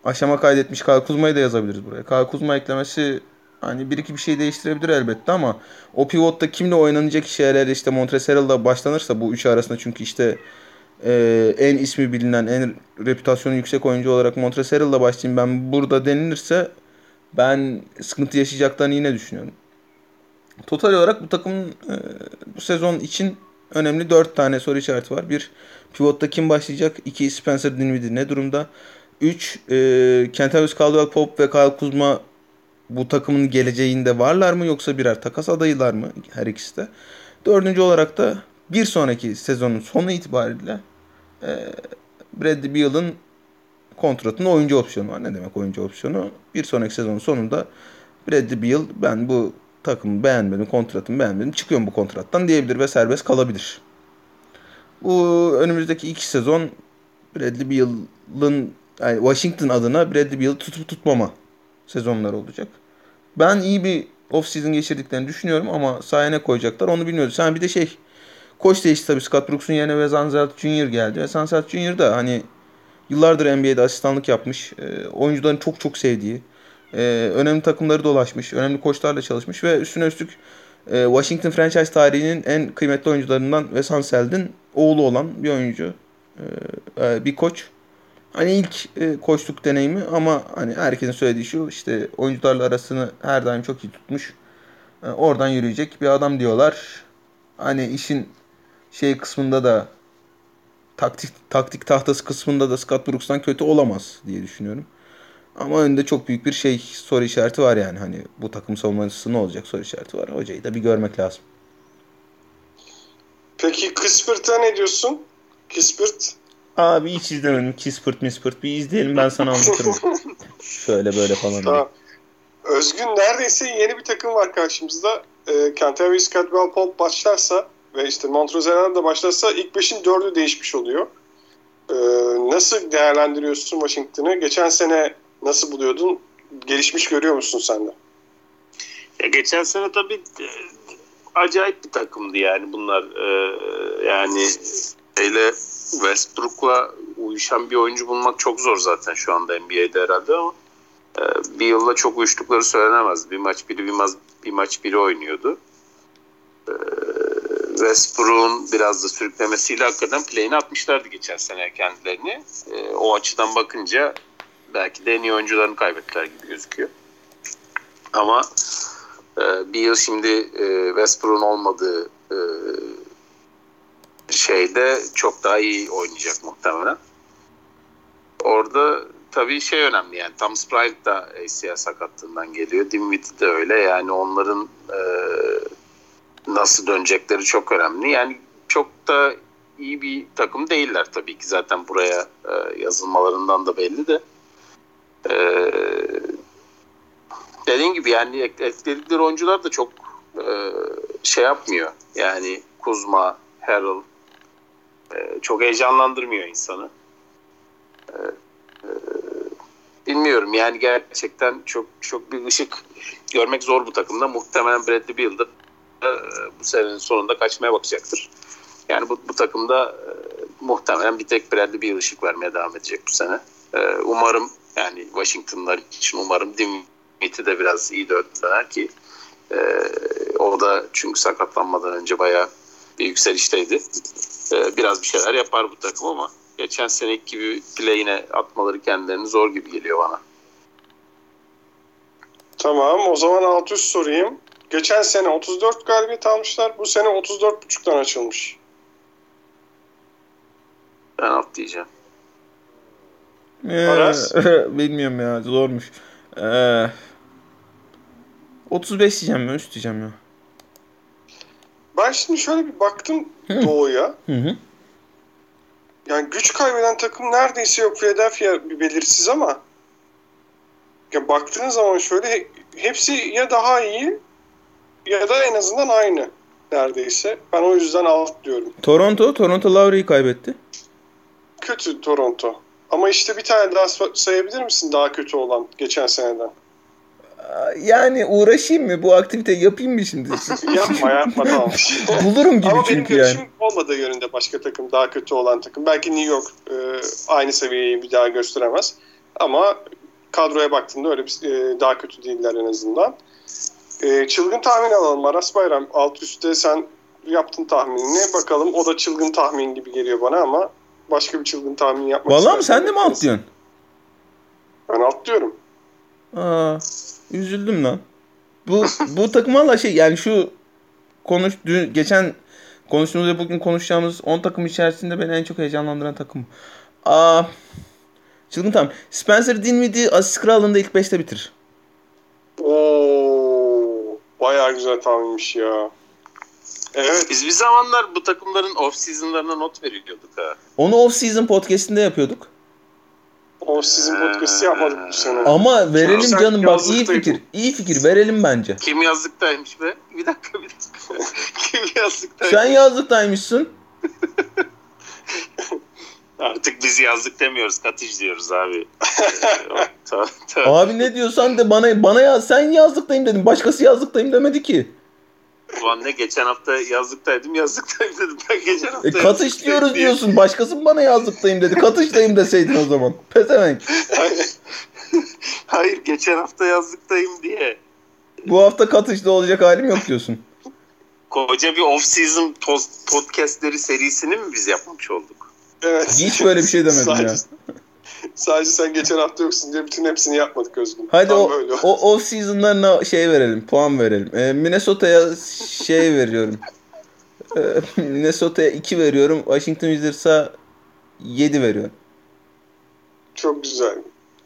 aşama kaydetmiş Kyle Kuzma'yı da yazabiliriz buraya. Kyle Kuzma eklemesi hani bir iki bir şey değiştirebilir elbette ama o pivotta kimle oynanacak şeyler işte Montrezl başlanırsa bu üçü arasında çünkü işte e, en ismi bilinen, en reputasyonu yüksek oyuncu olarak Montrezl başlayayım ben burada denilirse ben sıkıntı yaşayacaklarını yine düşünüyorum. Total olarak bu takımın e, bu sezon için önemli 4 tane soru işareti var. Bir pivotta kim başlayacak? 2 Spencer Dinwiddie ne durumda? 3 e, Kentavius Caldwell Pope ve Kyle Kuzma bu takımın geleceğinde varlar mı yoksa birer takas adayılar mı? Her ikisi de. Dördüncü olarak da bir sonraki sezonun sonu itibariyle e, Bradley Beal'ın kontratında oyuncu opsiyonu var. Ne demek oyuncu opsiyonu? Bir sonraki sezonun sonunda Bradley Beal ben bu takımı beğenmedim, kontratımı beğenmedim, çıkıyorum bu kontrattan diyebilir ve serbest kalabilir. Bu önümüzdeki iki sezon Bradley Beal'ın yani Washington adına Bradley Beal'ı tutup tutmama sezonlar olacak. Ben iyi bir off season geçirdiklerini düşünüyorum ama sahaya ne koyacaklar onu bilmiyoruz. Sen bir de şey koç değişti tabii Scott Brooks'un yerine Wes Unseld Jr. geldi. Wes Unseld Jr. da hani yıllardır NBA'de asistanlık yapmış. E, oyuncuların çok çok sevdiği. E, önemli takımları dolaşmış. Önemli koçlarla çalışmış ve üstüne üstlük e, Washington franchise tarihinin en kıymetli oyuncularından Wes Unseld'in oğlu olan bir oyuncu. E, e, bir koç. Hani ilk e, koçluk deneyimi ama hani herkesin söylediği şu işte oyuncularla arasını her daim çok iyi tutmuş. E, oradan yürüyecek bir adam diyorlar. Hani işin şey kısmında da taktik taktik tahtası kısmında da Scott Brooks'tan kötü olamaz diye düşünüyorum. Ama önünde çok büyük bir şey soru işareti var yani hani bu takım savunması ne olacak soru işareti var. Hocayı da bir görmek lazım. Peki Kispirt'e ne diyorsun? Kispirt? Abi hiç izlemedim. Kispert mispert bir izleyelim ben sana anlatırım. Şöyle böyle falan. Tamam. Özgün neredeyse yeni bir takım var karşımızda. E, Canterbury Scotwell Pope başlarsa ve işte Montrezl da başlarsa ilk beşin dördü değişmiş oluyor. E, nasıl değerlendiriyorsun Washington'ı? Geçen sene nasıl buluyordun? Gelişmiş görüyor musun sen de? Ya geçen sene tabii e, acayip bir takımdı yani bunlar. E, yani hele Westbrook'la uyuşan bir oyuncu bulmak çok zor zaten şu anda NBA'de herhalde ama e, bir yılda çok uyuştukları söylenemez. Bir maç biri bir maç, bir maç biri oynuyordu. E, Westbrook'un biraz da sürüklemesiyle hakikaten play'ini atmışlardı geçen sene kendilerini. E, o açıdan bakınca belki de en iyi oyuncularını kaybettiler gibi gözüküyor. Ama bir yıl şimdi Westbrook'un olmadığı şeyde çok daha iyi oynayacak muhtemelen. Orada tabii şey önemli yani Tom Sprite da ACL sakatlığından geliyor. Dinwiddie de öyle yani onların e, nasıl dönecekleri çok önemli. Yani çok da iyi bir takım değiller tabii ki zaten buraya e, yazılmalarından da belli de. E, dediğim gibi yani ekledikleri oyuncular da çok e, şey yapmıyor. Yani Kuzma, Harrell, ee, çok heyecanlandırmıyor insanı. Ee, e, bilmiyorum yani gerçekten çok çok bir ışık görmek zor bu takımda. Muhtemelen Bradley Beal e, bu senenin sonunda kaçmaya bakacaktır. Yani bu, bu takımda e, muhtemelen bir tek Bradley Beal ışık vermeye devam edecek bu sene. E, umarım yani Washington'lar için umarım Dinwiddie de biraz iyi döner ki e, o da çünkü sakatlanmadan önce bayağı bir yükselişteydi. Ee, biraz bir şeyler yapar bu takım ama geçen seneki gibi play'ine atmaları kendilerini zor gibi geliyor bana. Tamam o zaman alt üst sorayım. Geçen sene 34 galibiyet almışlar. Bu sene 34.5'tan açılmış. Ben alt diyeceğim. Ee, bilmiyorum ya zormuş. Ee, 35 diyeceğim ben üst diyeceğim ya. Ben şimdi şöyle bir baktım hı. Doğu'ya. Hı hı. Yani güç kaybeden takım neredeyse yok. Philadelphia bir belirsiz ama ya baktığınız zaman şöyle hepsi ya daha iyi ya da en azından aynı neredeyse. Ben o yüzden alt diyorum. Toronto, Toronto Lowry'i kaybetti. Kötü Toronto. Ama işte bir tane daha sayabilir misin daha kötü olan geçen seneden? yani uğraşayım mı? Bu aktiviteyi yapayım mı şimdi? Yapma yapma tamam. Bulurum gibi Ama çünkü benim yani. olmadığı yönünde başka takım daha kötü olan takım. Belki New York e, aynı seviyeyi bir daha gösteremez. Ama kadroya baktığında öyle bir, e, daha kötü değiller en azından. E, çılgın tahmin alalım. Aras Bayram alt üstte sen yaptın tahminini. Bakalım o da çılgın tahmin gibi geliyor bana ama başka bir çılgın tahmin yapmak Vallahi mi sen de mi alt Ben alt diyorum. Aa, üzüldüm lan. bu bu takım valla şey yani şu konuş dün, geçen konuştuğumuz ve bugün konuşacağımız 10 takım içerisinde beni en çok heyecanlandıran takım. Aa, çılgın tamam. Spencer Dinwiddie asist krallığında ilk 5'te bitir. Bayağı güzel tahminmiş ya. Evet. Biz bir zamanlar bu takımların off season'larına not veriyorduk ha. Onu off season podcast'inde yapıyorduk. O sizin podcast'ı yapmadık bu sene. Ama verelim Sen canım bak iyi fikir. İyi fikir verelim bence. Kim yazlıktaymış be? Bir dakika bir dakika. Kim yazlıktaymış? Sen yazlıktaymışsın. Artık biz yazlık demiyoruz. Katış diyoruz abi. Ee. Abi ne diyorsan de bana bana ya sen yazlıktayım dedim. Başkası yazlıktayım demedi ki. Ulan ne geçen hafta yazlıktaydım yazlıktayım dedim. Ben geçen hafta E, katış diyoruz diye. diyorsun. Başkası mı bana yazlıktayım dedi. Katıştayım deseydin o zaman. Pezevenk. Hayır geçen hafta yazlıktayım diye. Bu hafta katışta olacak halim yok diyorsun. Koca bir off-season podcastleri serisini mi biz yapmış olduk? Evet. Hiç böyle bir şey demedim sadece, ya. Sadece sen geçen hafta yoksun diye bütün hepsini yapmadık Özgün. Hadi Tam o, böyle. o off season'larına şey verelim. Puan verelim. Ee, Minnesota'ya şey veriyorum. Ee, Minnesota'ya 2 veriyorum. Washington Wizards'a 7 veriyorum. Çok güzel.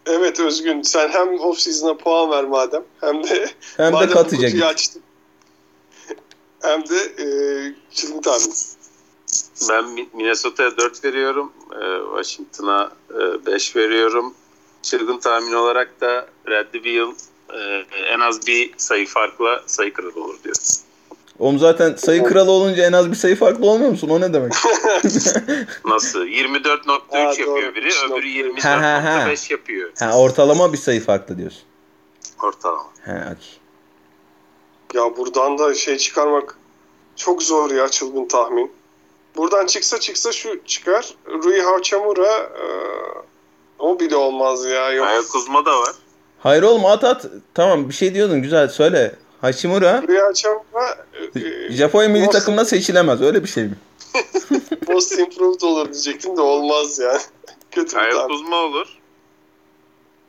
Evet Özgün sen hem off season'a puan ver madem hem de Hem de katıca kutuyu git. açtın. Hem de e, çılgın tahmin. Ben Mi- Minnesota'ya 4 veriyorum. Ee, Washington'a 5 veriyorum. Çılgın tahmin olarak da Bradley Beal e, en az bir sayı farkla sayı kralı olur diyor. Oğlum zaten sayı kralı olunca en az bir sayı farklı olmuyor musun? O ne demek? Nasıl? 24.3 Aa, yapıyor doğru. biri, öbürü Üç Ha, ha, ha. 24.5 yapıyor. ha, ortalama bir sayı farklı diyorsun. Ortalama. Ha, okey. Ya buradan da şey çıkarmak çok zor ya çılgın tahmin. Buradan çıksa çıksa şu çıkar. Rui Hachimura e, o bile olmaz ya. Yok. Ayak Kuzma da var. Hayır oğlum at at. Tamam bir şey diyordun güzel söyle. Hashimura Rui Hachimura e, e, Japonya milli Most- takımına seçilemez. Öyle bir şey mi? most improved olur diyecektim de olmaz yani. Kötü tahmin. Kuzma olur.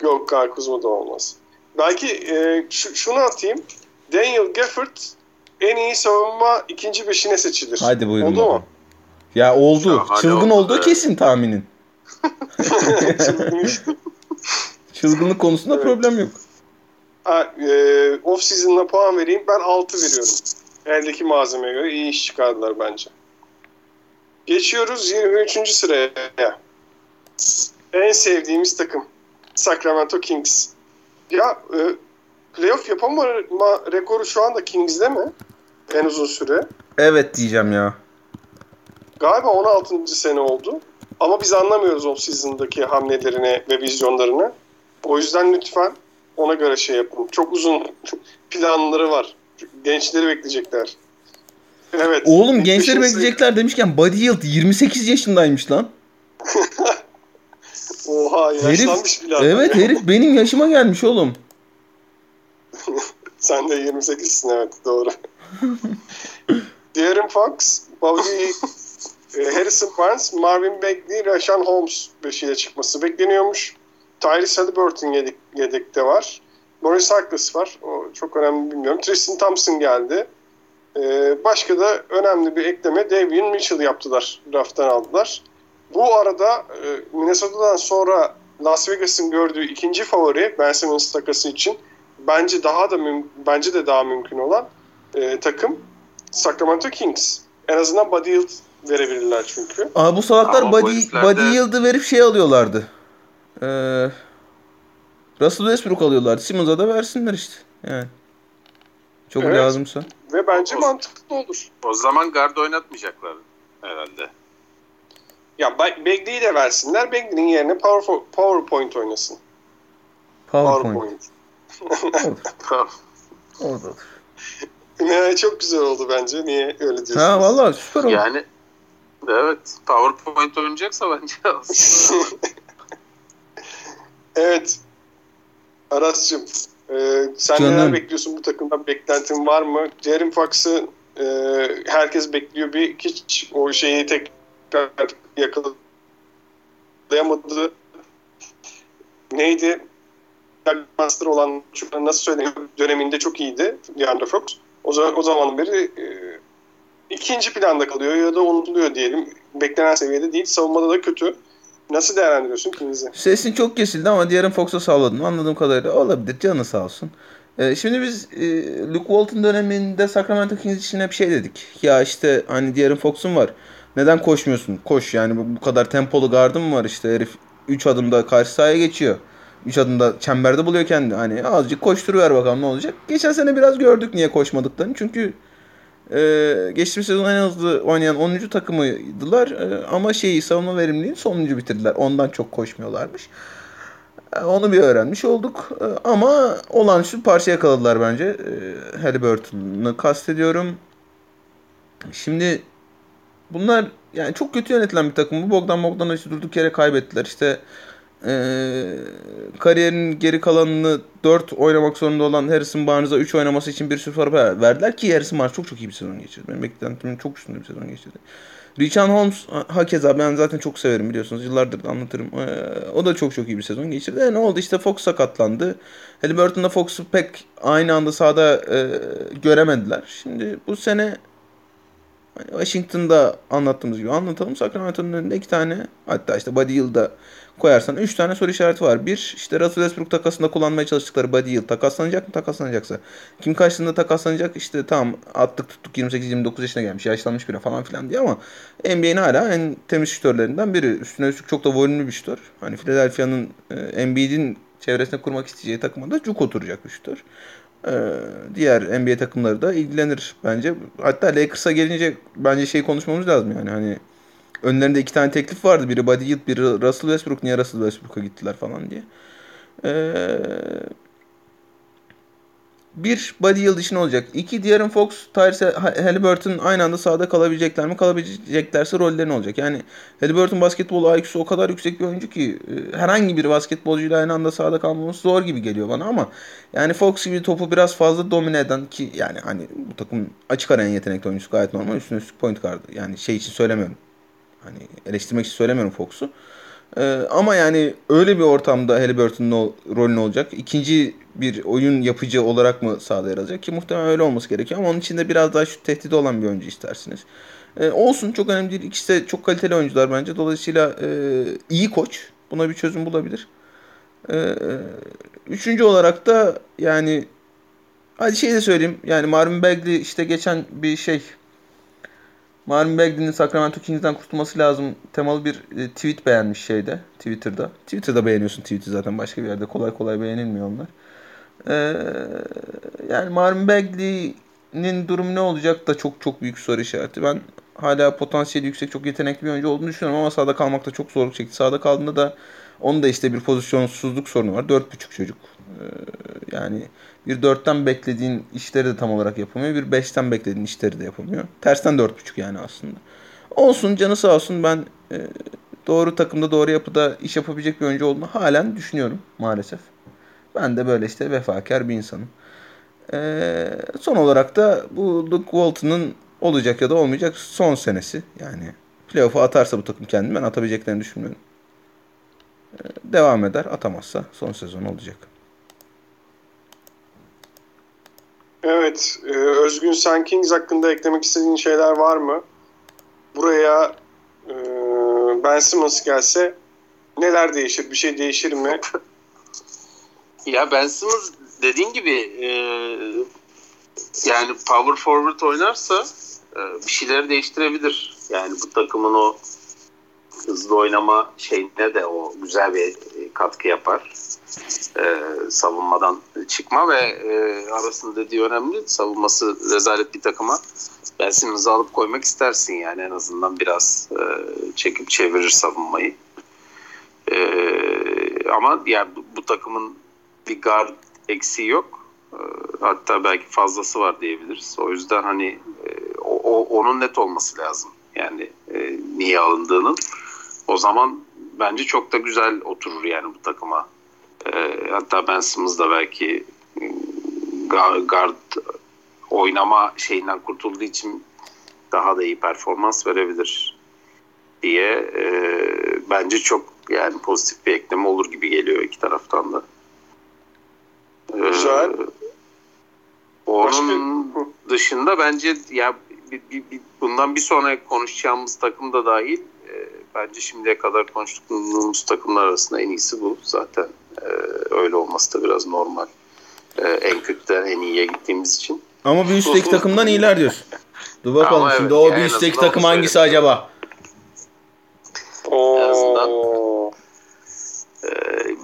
Yok Karkuzma da olmaz. Belki e, şu, şunu atayım. Daniel Gafford en iyi savunma ikinci beşine seçilir. Hadi buyurun. Oldu mu? Ya oldu. Şahane Çılgın oldu olduğu be. kesin tahminin. Çılgınlık konusunda Evet. problem yok. Ha, e, off season'la puan vereyim. Ben 6 veriyorum. Eldeki malzemeye göre iyi iş çıkardılar bence. Geçiyoruz 23. sıraya. En sevdiğimiz takım. Sacramento Kings. Ya e, playoff yapamama rekoru şu anda Kings'de mi? En uzun süre. Evet diyeceğim ya. Galiba 16. sene oldu. Ama biz anlamıyoruz off season'daki hamlelerini ve vizyonlarını. O yüzden lütfen ona göre şey yapın. Çok uzun planları var. Gençleri bekleyecekler. Evet. Oğlum gençleri bekleyecekler demişken Buddy Hield 28 yaşındaymış lan. Oha yaşlanmış bile adam Evet ya. herif benim yaşıma gelmiş oğlum. Sen de 28'sin evet doğru. De'Aaron Fox, Bobby Harrison Barnes, Marvin Bagley, Rashan Holmes beşiyle çıkması bekleniyormuş. Tyrese Halliburton yedek, yedekte var. Morris Harkless var. O çok önemli bilmiyorum. Tristan Thompson geldi. Ee, başka da önemli bir ekleme Davion Mitchell yaptılar. Draft'tan aldılar. Bu arada e, Minnesota'dan sonra Las Vegas'ın gördüğü ikinci favori Ben Simmons takası için bence daha da bence de daha mümkün olan e, takım Sacramento Kings. En azından Buddy Hield verebilirler çünkü. Aa bu salaklar Ama bu Buddy, herifler Buddy de- Hield'ı verip şey alıyorlardı. Ee, Russell Westbrook alıyorlardı. Simmons'a da versinler işte. Yani. Çok Evet. lazımsa. Ve bence Olsun. mantıklı olur. O zaman guard oynatmayacaklar herhalde. Ya Ba- Bagley'i de versinler. Bagley'in yerine Power, PowerPoint oynasın. PowerPoint. Tamam. Orada. Ne, çok güzel oldu bence. Niye öyle diyorsunuz? Ha vallahi süper oldu. yani evet PowerPoint oynayacaksa bence Evet. Aras'cığım. e, sen Canım. neler bekliyorsun bu takımdan? Beklentin var mı? Jaren Fox'ı e, herkes bekliyor. Bir hiç o şeyi tekrar yakalayamadı. Neydi? master olan nasıl söyleyeyim döneminde çok iyiydi DeAndre Fox. O, zaman, o zaman beri e, ikinci planda kalıyor ya da unutuluyor diyelim. Beklenen seviyede değil. Savunmada da kötü. Nasıl değerlendiriyorsun Kings'i? Sesin çok kesildi ama diğerin Fox'a sağladın. Anladığım kadarıyla olabilir. Canı sağ olsun. Ee, şimdi biz e, Luke Walton döneminde Sacramento Kings için hep şey dedik. Ya işte hani diğerin Fox'un var. Neden koşmuyorsun? Koş yani bu, kadar tempolu gardın var işte herif 3 adımda karşı sahaya geçiyor. 3 adımda çemberde buluyor kendini. Hani azıcık koşturuver bakalım ne olacak. Geçen sene biraz gördük niye koşmadıklarını. Çünkü e, geçtiğimiz sezon en hızlı oynayan 10. takımıydılar. E, ama şeyi savunma verimliliğini sonuncu bitirdiler. Ondan çok koşmuyorlarmış. E, onu bir öğrenmiş olduk. E, ama olağanüstü parça yakaladılar bence. E, Halliburton'u kastediyorum. Şimdi bunlar yani çok kötü yönetilen bir takım. Bu Bogdan Bogdanovic'i durduk yere kaybettiler. İşte e, kariyerinin geri kalanını 4 oynamak zorunda olan Harrison Barnes'a 3 oynaması için bir sürü para verdiler ki Harrison Barnes çok çok iyi bir sezon geçirdi. Benim beklentimin çok üstünde bir sezon geçirdi. Richard Holmes hakeza ben zaten çok severim biliyorsunuz. Yıllardır da anlatırım. Ee, o da çok çok iyi bir sezon geçirdi. E, ne oldu işte Fox sakatlandı. Halliburton'da Fox'u pek aynı anda sahada e, göremediler. Şimdi bu sene hani Washington'da anlattığımız gibi anlatalım. Sacramento'nun önünde iki tane hatta işte Buddy Yıld'a koyarsan 3 tane soru işareti var. Bir işte Russell Westbrook takasında kullanmaya çalıştıkları Buddy Hield takaslanacak mı? Takaslanacaksa. Kim karşısında takaslanacak? İşte tamam attık tuttuk 28-29 yaşına gelmiş. Yaşlanmış biri falan filan diye ama NBA'nin hala en temiz şütörlerinden biri. Üstüne üstlük çok da volümlü bir şütör. Hani Philadelphia'nın Embiid'in çevresine kurmak isteyeceği takıma da cuk oturacak bir şütör. Ee, diğer NBA takımları da ilgilenir bence. Hatta Lakers'a gelince bence şey konuşmamız lazım yani hani önlerinde iki tane teklif vardı. Biri Buddy Hield, biri Russell Westbrook. Niye Russell Westbrook'a gittiler falan diye. Ee, bir Buddy Hield için olacak. İki De'Aaron Fox, Tyrese Halliburton aynı anda sahada kalabilecekler mi? Kalabileceklerse rolleri ne olacak? Yani Halliburton basketbol IQ'su o kadar yüksek bir oyuncu ki e, herhangi bir basketbolcuyla aynı anda sahada kalmaması zor gibi geliyor bana ama yani Fox gibi topu biraz fazla domine eden ki yani hani bu takım açık ara en yetenekli oyuncusu gayet normal. Üstüne üstlük point guard. Yani şey için söylemiyorum. Hani eleştirmek için söylemiyorum Fox'u. Ee, ama yani öyle bir ortamda Halliburton'un rolü ne olacak? İkinci bir oyun yapıcı olarak mı sahada yer? Ki muhtemelen öyle olması gerekiyor ama onun içinde biraz daha şu tehdit olan bir oyuncu istersiniz. Ee, olsun çok önemli değil. İkisi de çok kaliteli oyuncular bence. Dolayısıyla e, iyi koç buna bir çözüm bulabilir. Ee, üçüncü olarak da yani hadi şey de söyleyeyim. Yani Marvin Bagley işte geçen bir şey Marvin Bagley'nin Sacramento Kings'den kurtulması lazım temalı bir e, tweet beğenmiş şeyde Twitter'da. Twitter'da beğeniyorsun tweet'i zaten başka bir yerde kolay kolay beğenilmiyor onlar. Ee, yani Marvin Bagley'nin durumu ne olacak da çok çok büyük soru işareti. Ben hala potansiyeli yüksek çok yetenekli bir oyuncu olduğunu düşünüyorum ama sahada kalmakta çok zorluk çekti. Sahada kaldığında da onun da işte bir pozisyonsuzluk sorunu var. 4.5 çocuk. Ee, yani bir 4'ten beklediğin işleri de tam olarak yapamıyor. Bir 5'ten beklediğin işleri de yapamıyor. Tersten 4.5 yani aslında. Olsun canı sağ olsun ben e, doğru takımda doğru yapıda iş yapabilecek bir oyuncu olduğunu halen düşünüyorum maalesef. Ben de böyle işte vefakar bir insanım. E, son olarak da bu Luke Walton'ın olacak ya da olmayacak son senesi. Yani playoff'a atarsa bu takım kendini ben atabileceklerini düşünmüyorum. E, devam eder atamazsa son sezon olacak. Evet. E, Özgün sen Kings hakkında eklemek istediğin şeyler var mı? Buraya e, Ben Simmons gelse neler değişir? Bir şey değişir mi? ya Ben Simmons dediğin gibi e, yani power forward oynarsa bir şeyler değiştirebilir. Yani bu takımın o hızlı oynama şeyine de o güzel bir katkı yapar. Ee, savunmadan çıkma ve e, arasında dediği önemli. Savunması rezalet bir takıma Ben Simmons'ı alıp koymak istersin yani en azından biraz e, çekip çevirir savunmayı. E, ama yani bu, bu takımın bir guard eksiği yok. E, hatta belki fazlası var diyebiliriz. O yüzden hani e, o, o, onun net olması lazım. Yani e, niye alındığının. O zaman bence çok da güzel oturur yani bu takıma. E, hatta Ben Simmons da belki ıı, guard oynama şeyinden kurtulduğu için daha da iyi performans verebilir diye e, bence çok yani pozitif bir ekleme olur gibi geliyor iki taraftan da. Güzel. Onun dışında bence ya bir, bir, bir, bundan bir sonra konuşacağımız takım da dahil e, bence şimdiye kadar konuştuğumuz takımlar arasında en iyisi bu. Zaten e, öyle olması da biraz normal. E, en kötüden en iyiye gittiğimiz için. Ama bir üstteki takımdan iyiler diyorsun. Dur bakalım Ama şimdi evet, o yani bir en üstteki azından takım hangisi acaba? azından. Oo.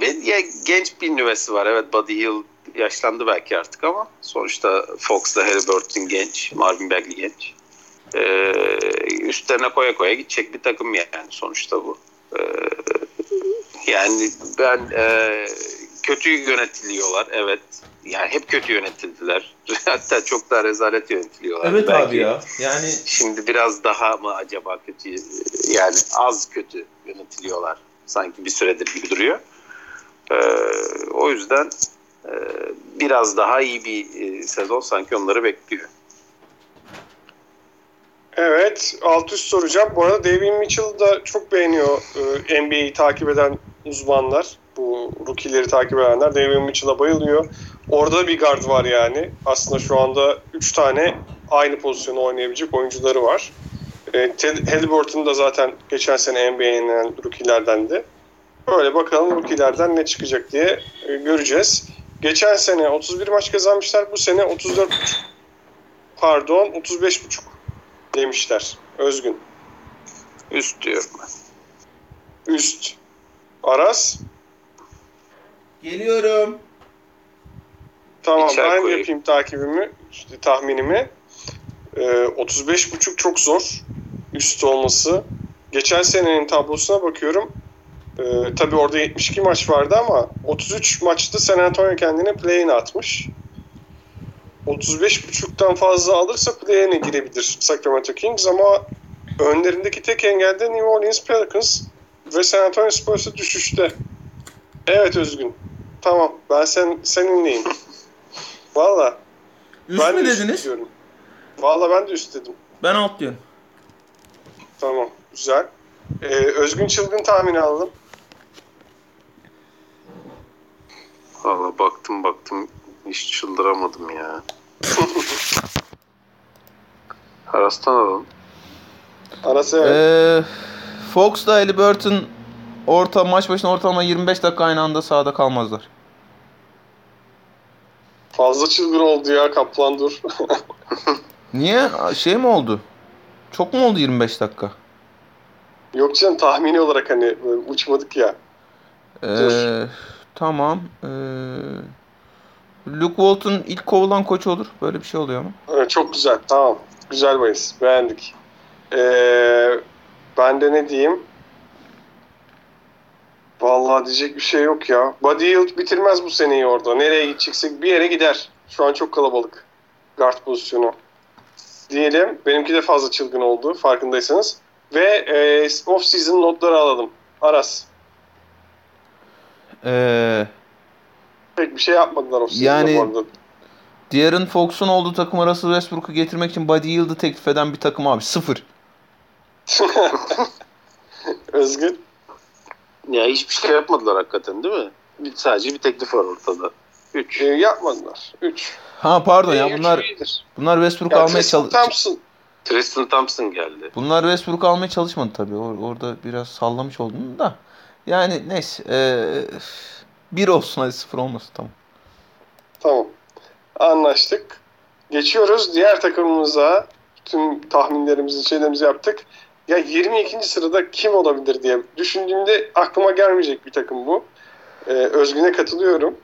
E, ya, genç bir nüvesi var. Evet Buddy Hill yaşlandı belki artık ama sonuçta Fox'la Halliburton genç, Marvin Bagley genç. E, üstlerine koya koya gidecek bir takım yani sonuçta bu. E, yani ben e, kötü yönetiliyorlar evet. Yani hep kötü yönetildiler. Hatta çok daha rezalet yönetiliyorlar. Evet Belki abi ya. Yani Şimdi biraz daha mı acaba kötü yani az kötü yönetiliyorlar sanki bir süredir gibi duruyor. Ee, o yüzden e, biraz daha iyi bir e, sezon sanki onları bekliyor. Evet, alt üst soracağım. Bu arada David Mitchell da çok beğeniyor e, NBA'yi takip eden uzmanlar. Bu rookie'leri takip edenler David Mitchell'a bayılıyor. Orada bir guard var yani. Aslında şu anda 3 tane aynı pozisyonu oynayabilecek oyuncuları var. E, Ted Halliburton da zaten geçen sene NBA'nin rookie'lerdendi. Böyle bakalım rookie'lerden ne çıkacak diye e, göreceğiz. Geçen sene 31 maç kazanmışlar. Bu sene 34 pardon 35,5 demişler. Özgün. Üst diyorum ben. Üst. Aras. geliyorum. Tamam İçer ben koyayım. yapayım takibimi, işte tahminimi. Ee, 35.5 çok zor. Üst olması. Geçen senenin tablosuna bakıyorum. Ee, tabii orada 72 maç vardı ama 33 maçta San Antonio kendine play-in atmış. 35.5'tan fazla alırsa play-in'e girebilir Sacramento Kings ama önlerindeki tek engel de New Orleans Pelicans ve San Antonio Spurs'a düşüşte. Evet Özgün. Tamam ben sen seninleyim. Valla. Üst ben mü de üst dediniz? diyorum. Valla ben de üst dedim. Ben alt diyorum. Tamam. Güzel. Ee, Özgün Çılgın tahmini alalım. Valla baktım baktım hiç çıldıramadım ya. Aras'tan alalım. Arası evet. Ee, Fox'la Halliburton orta maç başına ortalama 25 dakika aynı anda sahada kalmazlar. Fazla çılgın oldu ya Kaplan dur. Niye? Şey mi oldu? Çok mu oldu 25 dakika? Yok canım tahmini olarak hani böyle uçmadık ya. Ee, tamam. Ee, Luke Walton ilk kovulan koç olur. Böyle bir şey oluyor mu? Evet, çok güzel. Tamam. Güzel bahis. Beğendik. Ee, ben de ne diyeyim? Vallahi diyecek bir şey yok ya. Buddy Hield bitirmez bu seneyi orada. Nereye gideceksek bir yere gider. Şu an çok kalabalık. Guard pozisyonu. Diyelim. Benimki de fazla çılgın oldu farkındaysanız. Ve e, off-season notları alalım. Aras. Ee, Pek bir şey yapmadılar off-season'da Yani- bu. De'Aaron Fox'un olduğu takım arası Westbrook'u getirmek için Buddy Hield'ı teklif eden bir takım abi. Sıfır. Özgün. Ya hiçbir şey yapmadılar hakikaten değil mi? Bir- Sadece bir teklif var ortada. 3. E, yapmadılar. 3. Ha pardon ya bunlar bunlar Westbrook almaya çalış Thompson. Tristan Thompson geldi. Bunlar Westbrook almaya çalışmadı tabii. Or- orada biraz sallamış oldum da. Yani neyse. Ee, bir olsun hadi sıfır olmasın tamam. Tamam. Anlaştık. Geçiyoruz diğer takımımıza. Tüm tahminlerimizi, şeylerimizi yaptık. Ya 22. sırada kim olabilir diye düşündüğümde aklıma gelmeyecek bir takım bu. Ee, Özgün'e katılıyorum.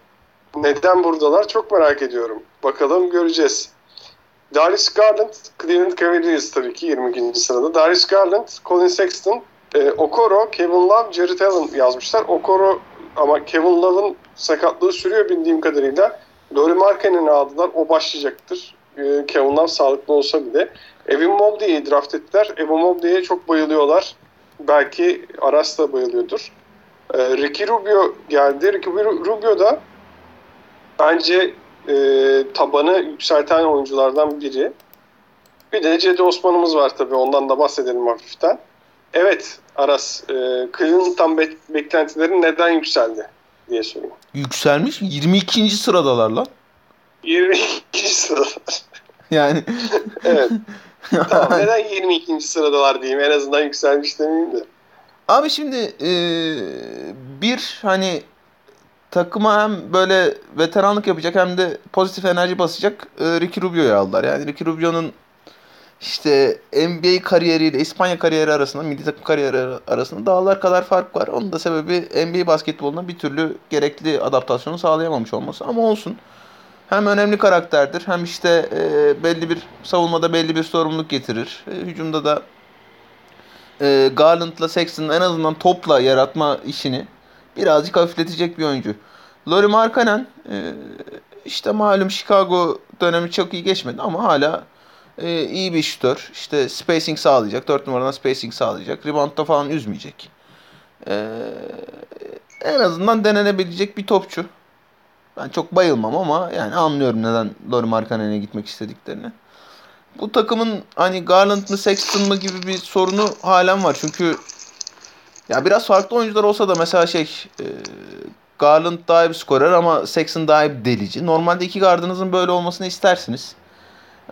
Neden buradalar çok merak ediyorum. Bakalım göreceğiz. Darius Garland, Cleveland Cavaliers tabii ki 22. sırada. Darius Garland, Colin Sexton, e, Okoro, Kevin Love, Jared Allen yazmışlar. Okoro ama Kevin Love'ın sakatlığı sürüyor bildiğim kadarıyla. Laurie Markkanen'i aldılar. O başlayacaktır. Ee, Kevin Love sağlıklı olsa bile. Evan Mobley'i draft ettiler. Evan Mobley'e çok bayılıyorlar. Belki Aras da bayılıyordur. Ee, Ricky Rubio geldi. Ricky Rubio da bence e, tabanı yükselten oyunculardan biri. Bir de Cedi Osman'ımız var tabii. Ondan da bahsedelim hafiften. Evet Aras, e, Cleveland'dan be- beklentilerin neden yükseldi diye sorayım. Yükselmiş. 22. sıradalar lan. Yani Evet. tamam neden 22. sıradalar diyeyim en azından yükselmiş demeyeyim de. Abi şimdi e, bir hani takıma hem böyle veteranlık yapacak hem de pozitif enerji basacak e, Ricky Rubio'yu aldılar. Yani Ricky Rubio'nun işte NBA kariyeriyle İspanya kariyeri arasında, milli takım kariyeri arasında dağlar kadar fark var. Onun da sebebi NBA basketboluna bir türlü gerekli adaptasyonu sağlayamamış olması. Ama olsun. Hem önemli karakterdir hem işte e, belli bir savunmada belli bir sorumluluk getirir. E, hücumda da e, Garland'la Sexton'ın en azından topla yaratma işini birazcık hafifletecek bir oyuncu. Laurie Markkanen e, işte malum Chicago dönemi çok iyi geçmedi ama hala e, iyi bir şutör. İşte spacing sağlayacak. 4 numaradan spacing sağlayacak. Reboundda falan üzmeyecek. E, en azından denenebilecek bir topçu. Ben çok bayılmam ama yani anlıyorum neden Laurie Markkanen'e gitmek istediklerini. Bu takımın hani Garland mı Sexton mı gibi bir sorunu halen var. Çünkü ya biraz farklı oyuncular olsa da mesela şey e, Garland daha iyi bir skorer ama Sexton daha iyi bir delici. Normalde iki gardınızın böyle olmasını istersiniz.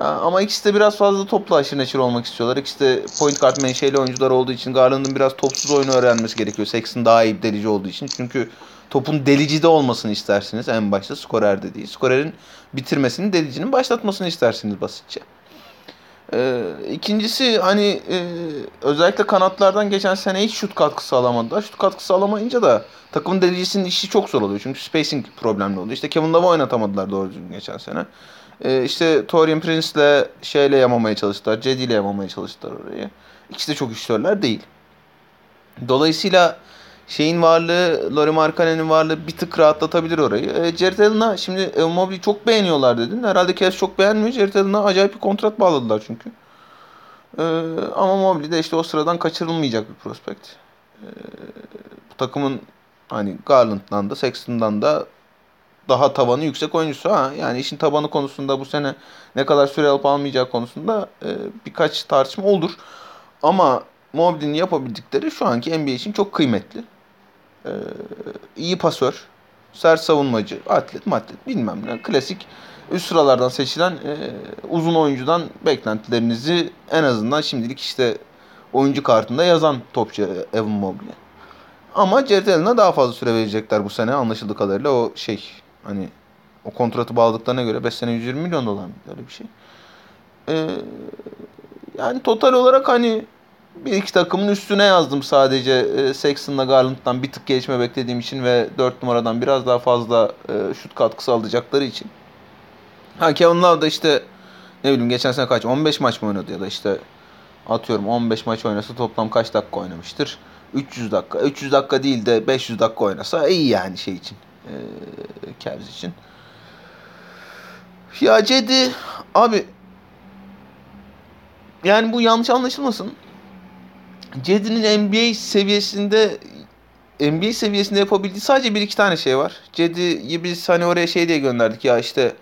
Ama ikisi de biraz fazla topla aşırı neşir olmak istiyorlar. İkisi de point guard menşeli oyuncular olduğu için Garland'ın biraz topsuz oyunu öğrenmesi gerekiyor. Sexton daha iyi delici olduğu için. Çünkü topun delici de olmasını istersiniz en başta skorer dediği. Skorerin bitirmesini delicinin başlatmasını istersiniz basitçe. Ee, ikincisi hani e, özellikle kanatlardan geçen sene hiç şut katkısı alamadılar. Şut katkısı alamayınca da takımın delicisinin işi çok zor oluyor. Çünkü spacing problemli oluyor. İşte Kevin Love'ı oynatamadılar doğru düzgün geçen sene. Ee, işte Torian Prince'le şeyle yamamaya çalıştılar. Cedi ile yamamaya çalıştılar orayı. İkisi de çok iştörler değil. Dolayısıyla şeyin varlığı, Laurie Markkanen'in varlığı bir tık rahatlatabilir orayı. E, Jared Allen'a şimdi e, Mobley'i çok beğeniyorlar dedin. Herhalde Cavs çok beğenmiyor. Jared Allen'a acayip bir kontrat bağladılar çünkü. E, ama Mobley de işte o sıradan kaçırılmayacak bir prospekt. E, bu takımın hani Garland'dan da Sexton'dan da daha tavanı yüksek oyuncusu. Ha, yani işin tabanı konusunda bu sene ne kadar süre alıp almayacağı konusunda e, birkaç tartışma olur. Ama Mobley'nin yapabildikleri şu anki NBA için çok kıymetli. Ee, iyi pasör, sert savunmacı, atlet matlet bilmem ne. Klasik üst sıralardan seçilen e, uzun oyuncudan beklentilerinizi en azından şimdilik işte oyuncu kartında yazan topçu Evan Mobley. Ama Jared Allen'a daha fazla süre verecekler bu sene anlaşıldığı kadarıyla. O şey hani o kontratı bağladıklarına göre 5 sene 120 milyon dolar mı? Öyle bir şey. Ee, yani total olarak hani bir iki takımın üstüne yazdım sadece e, Sexton'la Garland'dan bir tık gelişme beklediğim için ve 4 numaradan biraz daha fazla e, şut katkısı alacakları için. Ha Kevin Love da işte ne bileyim geçen sene kaç 15 maç mı oynadı ya da işte atıyorum 15 maç oynasa toplam kaç dakika oynamıştır? 300 dakika. 300 dakika değil de 500 dakika oynasa iyi yani şey için. E, için. Ya Cedi abi yani bu yanlış anlaşılmasın. Cedi'nin NBA seviyesinde NBA seviyesinde yapabildiği sadece bir iki tane şey var. Cedi'yi biz hani oraya şey diye gönderdik ya işte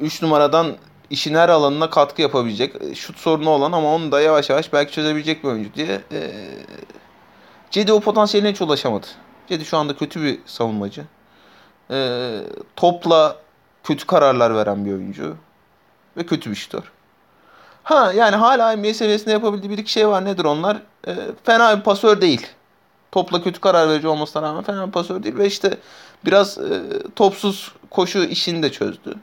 3 numaradan işin her alanına katkı yapabilecek. Şut sorunu olan ama onu da yavaş yavaş belki çözebilecek bir oyuncu diye. Ee, Cedi o potansiyeline hiç ulaşamadı. Cedi şu anda kötü bir savunmacı. Ee, topla kötü kararlar veren bir oyuncu. Ve kötü bir şutör. Ha yani hala NBA seviyesinde yapabildiği bir iki şey var. Nedir onlar? E, fena bir pasör değil. Topla kötü karar verici olmasına rağmen fena bir pasör değil. Ve işte biraz e, topsuz koşu işini de çözdü.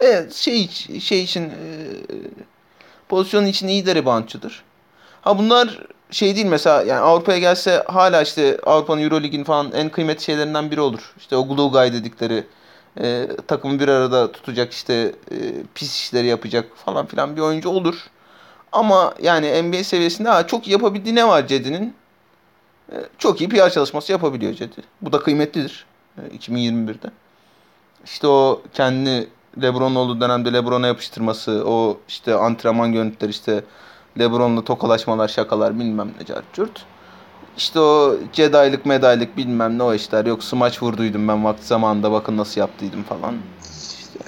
Evet şey, şey için e, pozisyon için iyi de reboundçıdır. Ha bunlar şey değil mesela yani Avrupa'ya gelse hala işte Avrupa'nın Eurolig'in falan en kıymetli şeylerinden biri olur. İşte o glue guy dedikleri e, takımı bir arada tutacak işte e, pis işleri yapacak falan filan bir oyuncu olur. Ama yani NBA seviyesinde ha, çok yapabildiği ne var Cedi'nin? E, çok iyi PR çalışması yapabiliyor Cedi. Bu da kıymetlidir. E, 2021'de. İşte o kendi LeBron olduğu dönemde LeBron'a yapıştırması, o işte antrenman görüntüleri işte LeBron'la tokalaşmalar, şakalar bilmem ne cart İşte o Jedi'lik medaylık bilmem ne o işler. Yok smaç vurduydum ben vakti zamanında bakın nasıl yaptıydım falan. İşte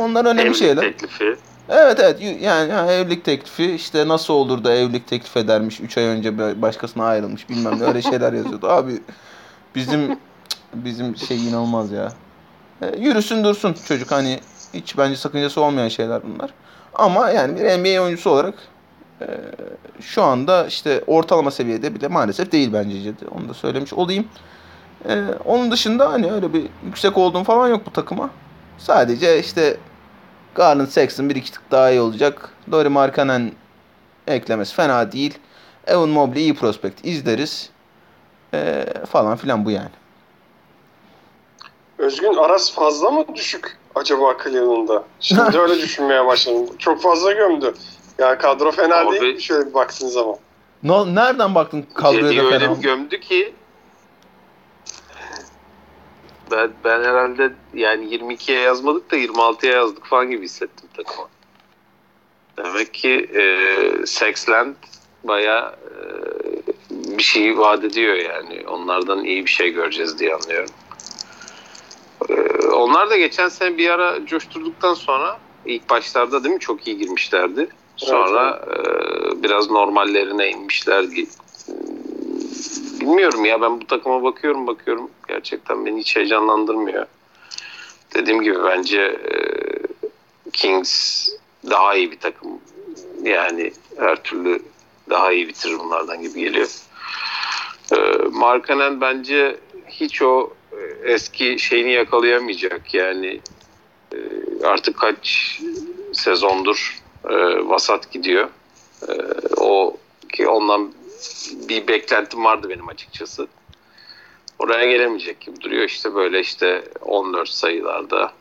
onlar önemli Evlilik şeyler. teklifi. Evet evet yani ha, evlilik teklifi işte nasıl olur da evlilik teklif edermiş 3 ay önce başkasına ayrılmış bilmem ne öyle şeyler yazıyordu. Abi bizim bizim şey inanılmaz ya. E, yürüsün dursun çocuk hani Hiç bence sakıncası olmayan şeyler bunlar. Ama yani bir NBA oyuncusu olarak e, şu anda işte ortalama seviyede bile maalesef değil bence Cedi. Onu da söylemiş olayım. E, onun dışında hani öyle bir yüksek olduğum falan yok bu takıma. Sadece işte Garland Sexton bir iki tık daha iyi olacak. Dori Markkanen eklemesi fena değil. Evan Mobley iyi prospekt izleriz. E, falan filan bu yani. Özgün Aras fazla mı düşük acaba Cleveland'da? Şimdi öyle düşünmeye başladım. Çok fazla gömdü. Yani kadro fena Abi- değil mi şöyle bir baktığın zaman? No, nereden baktın kadroya da öyle fena? bir gömdü ki ben, ben herhalde yani 22'ye yazmadık da 26'ya yazdık falan gibi hissettim takıma. Demek ki e, Sexland baya e, bir şey vaat ediyor yani. Onlardan iyi bir şey göreceğiz diye anlıyorum. E, onlar da geçen sene bir ara coşturduktan sonra ilk başlarda değil mi çok iyi girmişlerdi. Sonra e, biraz normallerine inmişler. Bilmiyorum ya ben bu takıma bakıyorum bakıyorum. Gerçekten beni hiç heyecanlandırmıyor. Dediğim gibi bence e, Kings daha iyi bir takım. Yani her türlü daha iyi bitirir bunlardan gibi geliyor. E, Markkanen bence hiç o e, eski şeyini yakalayamayacak. Yani e, artık kaç sezondur e, vasat gidiyor. E, o ki ondan bir beklentim vardı benim açıkçası. Oraya gelemeyecek gibi duruyor. İşte böyle işte 14 sayılarda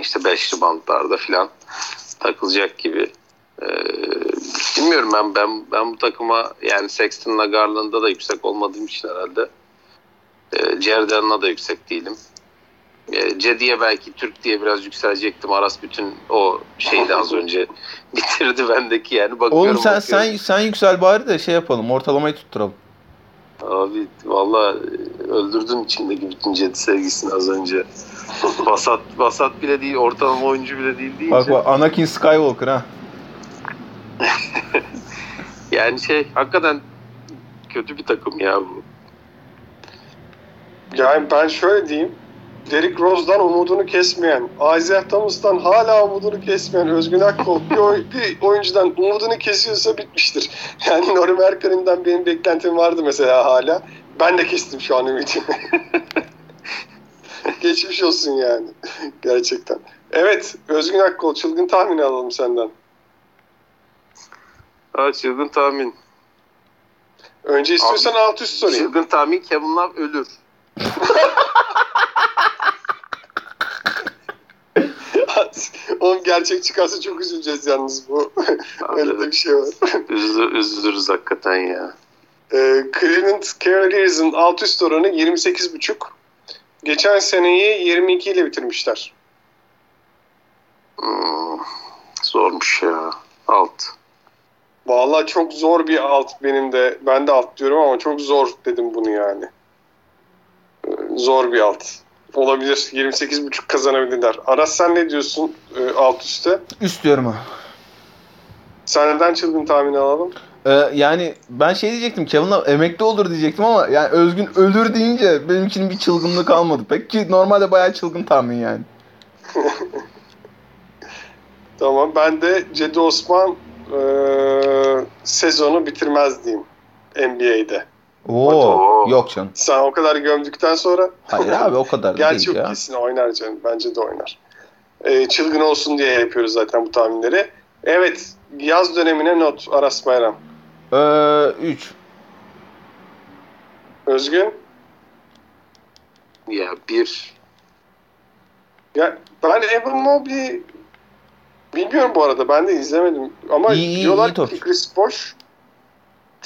işte 5 reboundlarda falan takılacak gibi. Ee, bilmiyorum ben ben ben bu takıma yani Sexton'la Garland'da da yüksek olmadığım için herhalde e, Cerdan'la da yüksek değilim. E, Cedi'ye belki Türk diye biraz yükselecektim. Aras bütün o şeydi az önce bitirdi bendeki yani bakıyorum. Oğlum sen bakıyorum. sen sen yüksel bari de şey yapalım. Ortalamayı tutturalım. Abi valla öldürdün içindeki bütün Cedi sevgisini az önce. Basat basat bile değil, ortalama oyuncu bile değil deyince. Bak bak Anakin Skywalker ha. Yani şey hakikaten kötü bir takım ya bu. Yani ben şöyle diyeyim. Derrick Rose'dan umudunu kesmeyen, Isaiah Thomas'tan hala umudunu kesmeyen Özgün Akkol bir, oy- bir oyuncudan umudunu kesiyorsa bitmiştir. Yani Nori Merkan'ından benim beklentim vardı mesela hala. Ben de kestim şu an ümidimi. Geçmiş olsun yani. Gerçekten. Evet Özgün Akkol çılgın tahmini alalım senden. Ha, çılgın tahmin. Önce istiyorsan alt üst sorayım. Çılgın tahmin Kevin Love ölür. Oğlum gerçek çıkarsa çok üzüleceğiz yalnız bu. Öyle de bir şey var. Üzülür, üzülürüz hakikaten ya. Ee, Cleveland Cavaliers'ın alt üst oranı 28,5. Geçen seneyi 22 ile bitirmişler. Hmm, zormuş ya. Alt. Vallahi çok zor bir alt benim de. Ben de alt diyorum ama çok zor dedim bunu yani. Ee, Zor bir alt. Olabilir. 28,5 kazanabilirler. Aras sen ne diyorsun e, alt üstte? Üst diyorum ha. Senden çılgın tahmini alalım. Ee, yani ben şey diyecektim Kevin Love emekli olur diyecektim ama yani Özgün ölür deyince benimkinin bir çılgınlığı kalmadı pek ki normalde bayağı çılgın tahmin yani. Tamam. Ben de Cedi Osman e, sezonu bitirmez diyeyim NBA'de. Oo, Oo. yok canım. Sen o kadar gömdükten sonra Hayır abi o kadar da Gerçi değil yok ya. kesin oynar canım. Bence de oynar. Ee, çılgın olsun diye yapıyoruz zaten bu tahminleri. Evet. Yaz dönemine not Aras Bayram. 3. Özgün. Ya bir Ya ben Evan Mobley bilmiyorum bu arada. Ben de izlemedim. Ama İyi, iyi, diyorlar iyi ki topçu. Chris Bosh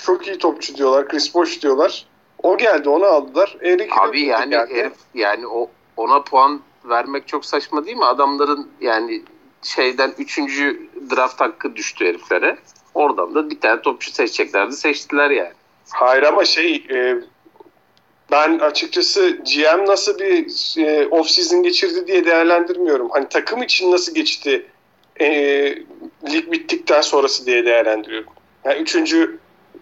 çok iyi topçu diyorlar. Chris Bosh diyorlar. O geldi onu aldılar. Eric abi yani geldi. herif yani o ona puan vermek çok saçma değil mi? Adamların yani şeyden 3. draft hakkı düştü heriflere. Oradan da bir tane topçu seçeceklerdi. Seçtiler yani. Hayır ama şey e, ben açıkçası GM nasıl bir e, off season geçirdi diye değerlendirmiyorum. Hani takım için nasıl geçti e, lig bittikten sonrası diye değerlendiriyorum. Yani üçüncü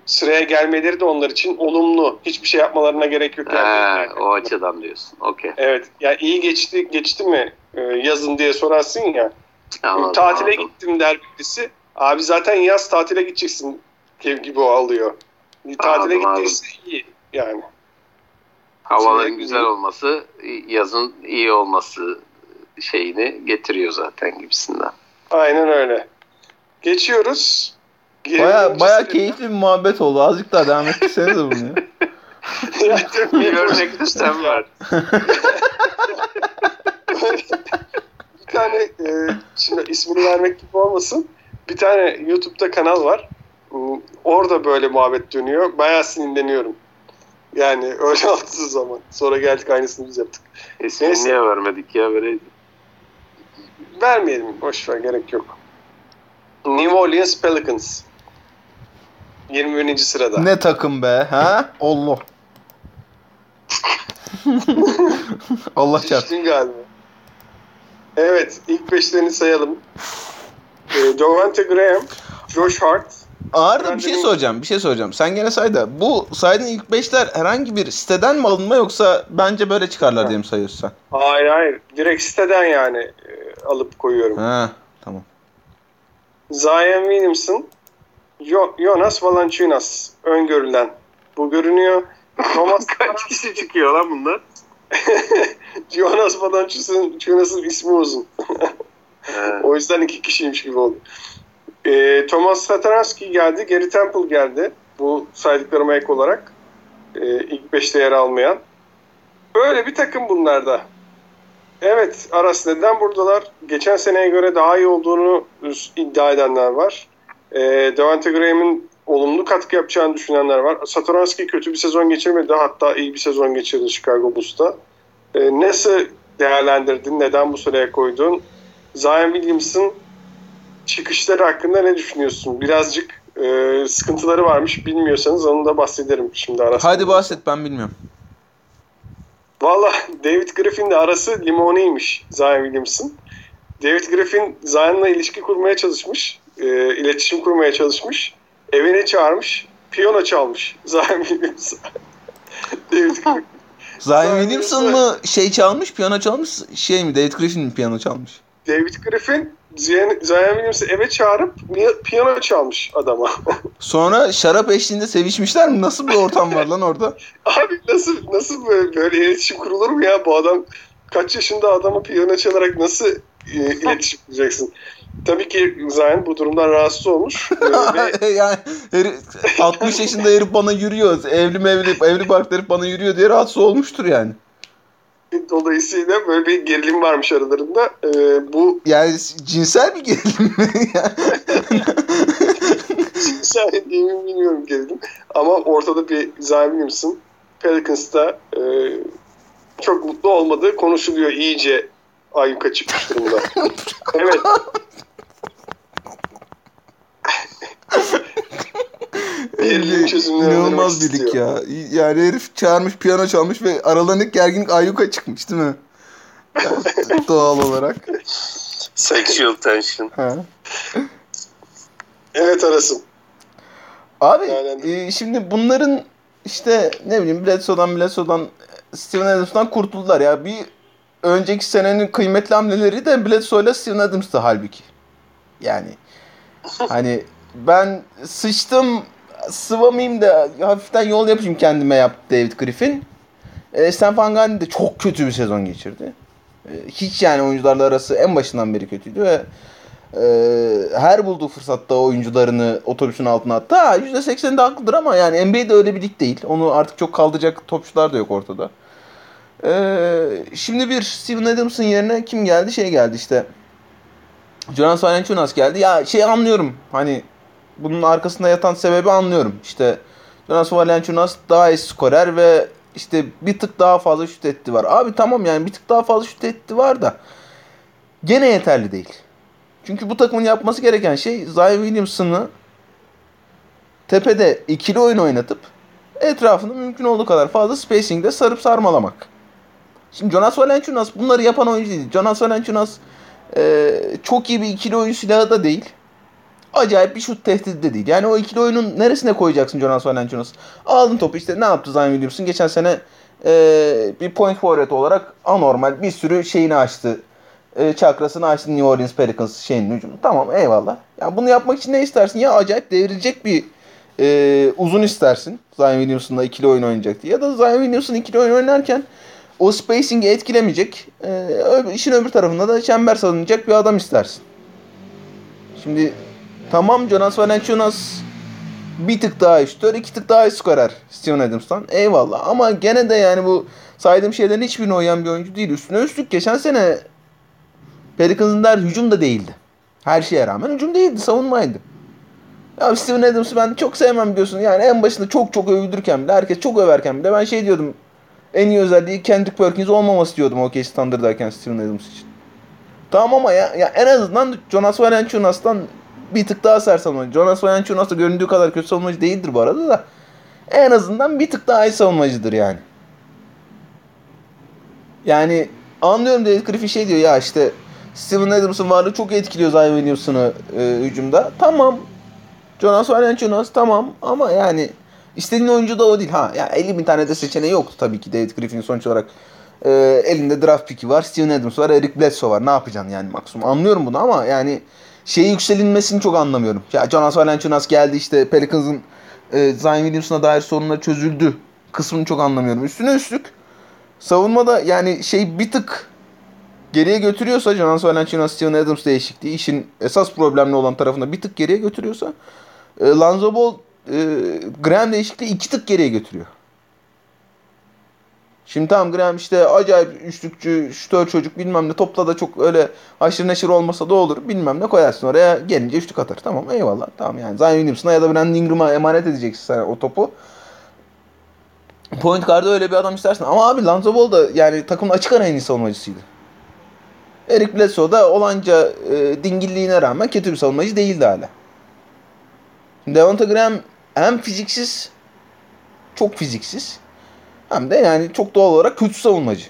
sıraya gelmeleri de onlar için olumlu. Hiçbir şey yapmalarına gerek yok. Yani. Ha, o açıdan diyorsun. Okey. Evet. Yani iyi geçti geçti mi e, yazın diye sorarsın ya. Anladım, tatile anladım. gittim der birisi. Abi zaten yaz tatile gideceksin gibi o alıyor. Tatile Anladım, gittiyse iyi yani. Havaların güzel olması, yazın iyi olması şeyini getiriyor zaten gibisinden. Aynen öyle. Geçiyoruz. Baya, baya keyifli bir muhabbet oldu. Azıcık daha devam etsenize bunu ya. Bir örnek listem var. bir tane e, şimdi ismini vermek gibi olmasın. Bir tane YouTube'da kanal var. Orada böyle muhabbet dönüyor. Bayağı sinirleniyorum. Yani öyle aldığı zaman. Sonra geldik aynısını biz yaptık. İsmini Neyse. niye vermedik ya vereydik. Vermeyelim. Boş ver gerek yok. New Orleans Pelicans. 21. sırada. ne takım be ha? Allah. Allah çarpsın. Galiba. Evet. ilk beşlerini sayalım. E, Devante Graham, Josh Hart, Ağır bir şey soracağım. Bir şey soracağım. Sen gene say da. Bu saydığın ilk beşler herhangi bir siteden mi alınma yoksa bence böyle çıkarlar diye mi sayıyorsun sen? Hayır hayır. Direkt siteden yani e, alıp koyuyorum. Ha, tamam. Zion Williamson, Jonas Valanciunas öngörülen. Bu görünüyor. Thomas Kaç kişi çıkıyor lan bunlar? Jonas Valanciunas'ın ismi uzun. O yüzden iki kişiymiş gibi oldu. E, Thomas Satoranski geldi. Gary Temple geldi. Bu saydıklarıma ek olarak. E, ilk beşte yer almayan. Böyle bir takım bunlarda. Evet Aras neden buradalar? Geçen seneye göre daha iyi olduğunu iddia edenler var. E, Devante Graham'in olumlu katkı yapacağını düşünenler var. Satoranski kötü bir sezon geçirmedi. Hatta iyi bir sezon geçirdi Chicago Bulls'ta. E, nasıl değerlendirdin? Neden bu sıraya koydun? Zion Williams'ın çıkışları hakkında ne düşünüyorsun? Birazcık e, sıkıntıları varmış. Bilmiyorsanız onu da bahsederim şimdi arasında. Hadi bahset ben bilmiyorum. Valla David Griffin'le arası limoniymiş Zion Williams'ın. David Griffin Zion'la ilişki kurmaya çalışmış. E, iletişim kurmaya çalışmış. Evine çağırmış. Piyano çalmış Zion Williams. David. Zion Williamson mı şey çalmış, piyano çalmış, şey mi? David Griffin mi piyano çalmış? David Griffin Zion, Zion Williams'ı eve çağırıp piyano çalmış adama. Sonra şarap eşliğinde sevişmişler mi? Nasıl bir ortam var lan orada? Abi nasıl nasıl böyle, böyle iletişim kurulur mu ya? Bu adam kaç yaşında adama piyano çalarak nasıl e, iletişim kuracaksın? Tabii ki Zion bu durumdan rahatsız olmuş. E, ve yani herif- 60 yaşında herif bana yürüyor. Evli mevli, evli barklı herif bana yürüyor diye rahatsız olmuştur yani. dolayısıyla böyle bir gerilim varmış aralarında. E, bu Yani cinsel bir gerilim mi? sen mi bilmiyorum gerilim. Ama ortada bir Zion Williamson Pelicans'ta e, çok mutlu olmadığı konuşuluyor iyice ayyuka çıkmış durumda. evet. Gerilim çözümleri İnanılmaz demek birlik ya. Yani herif çağırmış, piyano çalmış ve aralarındaki gerginlik ayyuka çıkmış değil mi? Doğal olarak. Sexual tension. Ha. Evet Aras'ım. Abi e, şimdi bunların işte ne bileyim Bledsoe'dan Bledsoe'dan Steven Adams'tan kurtuldular ya. Bir önceki senenin kıymetli hamleleri de Bledsoe ile Steven Adams'tı halbuki. Yani hani ben sıçtım sıvamayayım da hafiften yol yapayım kendime yaptı David Griffin. E, Stan Van Gundy de çok kötü bir sezon geçirdi. E, hiç yani oyuncularla arası en başından beri kötüydü ve e, her bulduğu fırsatta oyuncularını otobüsün altına attı. Ha %80'de haklıdır ama yani NBA'de öyle bir lig değil. Onu artık çok kaldıracak topçular da yok ortada. E, şimdi bir Steven Adams'ın yerine kim geldi? Şey geldi işte. Jonas Valanciunas geldi. Ya şey anlıyorum. Hani bunun arkasında yatan sebebi anlıyorum. İşte Jonas Valanciunas daha iyi skorer ve işte bir tık daha fazla şut etti var. Abi tamam yani bir tık daha fazla şut etti var da gene yeterli değil. Çünkü bu takımın yapması gereken şey Zion Williamson'ı tepede ikili oyun oynatıp etrafını mümkün olduğu kadar fazla spacing'de sarıp sarmalamak. Şimdi Jonas Valanciunas bunları yapan oyuncu değil. Jonas Valanciunas e, çok iyi bir ikili oyun silahı da değil. Acayip bir şut tehdidi de değil. Yani o ikili oyunun neresine koyacaksın Jonas Valanciunas? Aldın topu işte ne yaptı Zion Williamson? Geçen sene e, bir point forward olarak anormal bir sürü şeyini açtı. e, çakrasını açtın New Orleans Pelicans şeyin hücumu. Tamam eyvallah. Ya bunu yapmak için ne istersin? Ya acayip devrilecek bir e, uzun istersin. Zion Williamson'la ikili oyun oynayacak diye. Ya da Zion Williamson ikili oyun oynarken o spacing'i etkilemeyecek. E, işin öbür tarafında da çember salınacak bir adam istersin. Şimdi tamam Jonas Valanciunas bir tık daha şutör, iki tık daha iyi skorer Steven Adams'tan. Eyvallah ama gene de yani bu saydığım şeylerin hiçbirine uyan bir oyuncu değil. Üstüne üstlük geçen sene Pelicans'ın der hücum da değildi. Her şeye rağmen hücum değildi, savunmaydı. Ya Steven Adams'ı ben çok sevmem diyorsun. Yani en başında çok çok övülürken bile, herkes çok överken bile ben şey diyordum. En iyi özelliği Kendrick Perkins olmaması diyordum OK Thunder'dayken Steven Adams için. Tamam ama ya, ya en azından Jonas Valanciunas'tan bir tık daha sert savunmacı. Jonas Valanciunas da göründüğü kadar kötü savunmacı değildir bu arada da. En azından bir tık daha iyi savunmacıdır yani. Yani anlıyorum David Griffin şey diyor ya işte Steven Adams'ın varlığı çok etkiliyor Zion Williamson'ı e, hücumda. Tamam. Jonas Valanciunas tamam ama yani istediğin oyuncu da o değil. Ha ya 50 bin tane de seçeneği yoktu tabii ki David Griffin'in sonuç olarak e, elinde draft pick'i var. Steven Adams var. Eric Bledsoe var. Ne yapacaksın yani maksimum. Anlıyorum bunu ama yani şeyi yükselinmesini çok anlamıyorum. Ya Jonas Valanciunas geldi işte Pelicans'ın e, Zion Williamson'a dair sorunlar çözüldü kısmını çok anlamıyorum. Üstüne üstlük savunmada yani şey bir tık geriye götürüyorsa Jonas Valanciunas, Steven Adams değişikliği işin esas problemli olan tarafında bir tık geriye götürüyorsa e, Lonzo Ball e, Graham değişikliği iki tık geriye götürüyor. Şimdi tamam Graham işte acayip üçlükçü, şütör çocuk bilmem ne topla da çok öyle aşırı neşir olmasa da olur bilmem ne koyarsın oraya gelince üçlük atar. Tamam eyvallah tamam yani Zion Williamson'a ya da Brandon Ingram'a emanet edeceksin sen o topu. Point guard'da öyle bir adam istersin. Ama abi Lonzo Ball da yani takımın açık ara en iyi savunmacısıydı. Eric Bledsoe da olanca e, dingilliğine rağmen kötü bir savunmacı değildi hala. Devonta Graham hem fiziksiz çok fiziksiz hem de yani çok doğal olarak kötü savunmacı.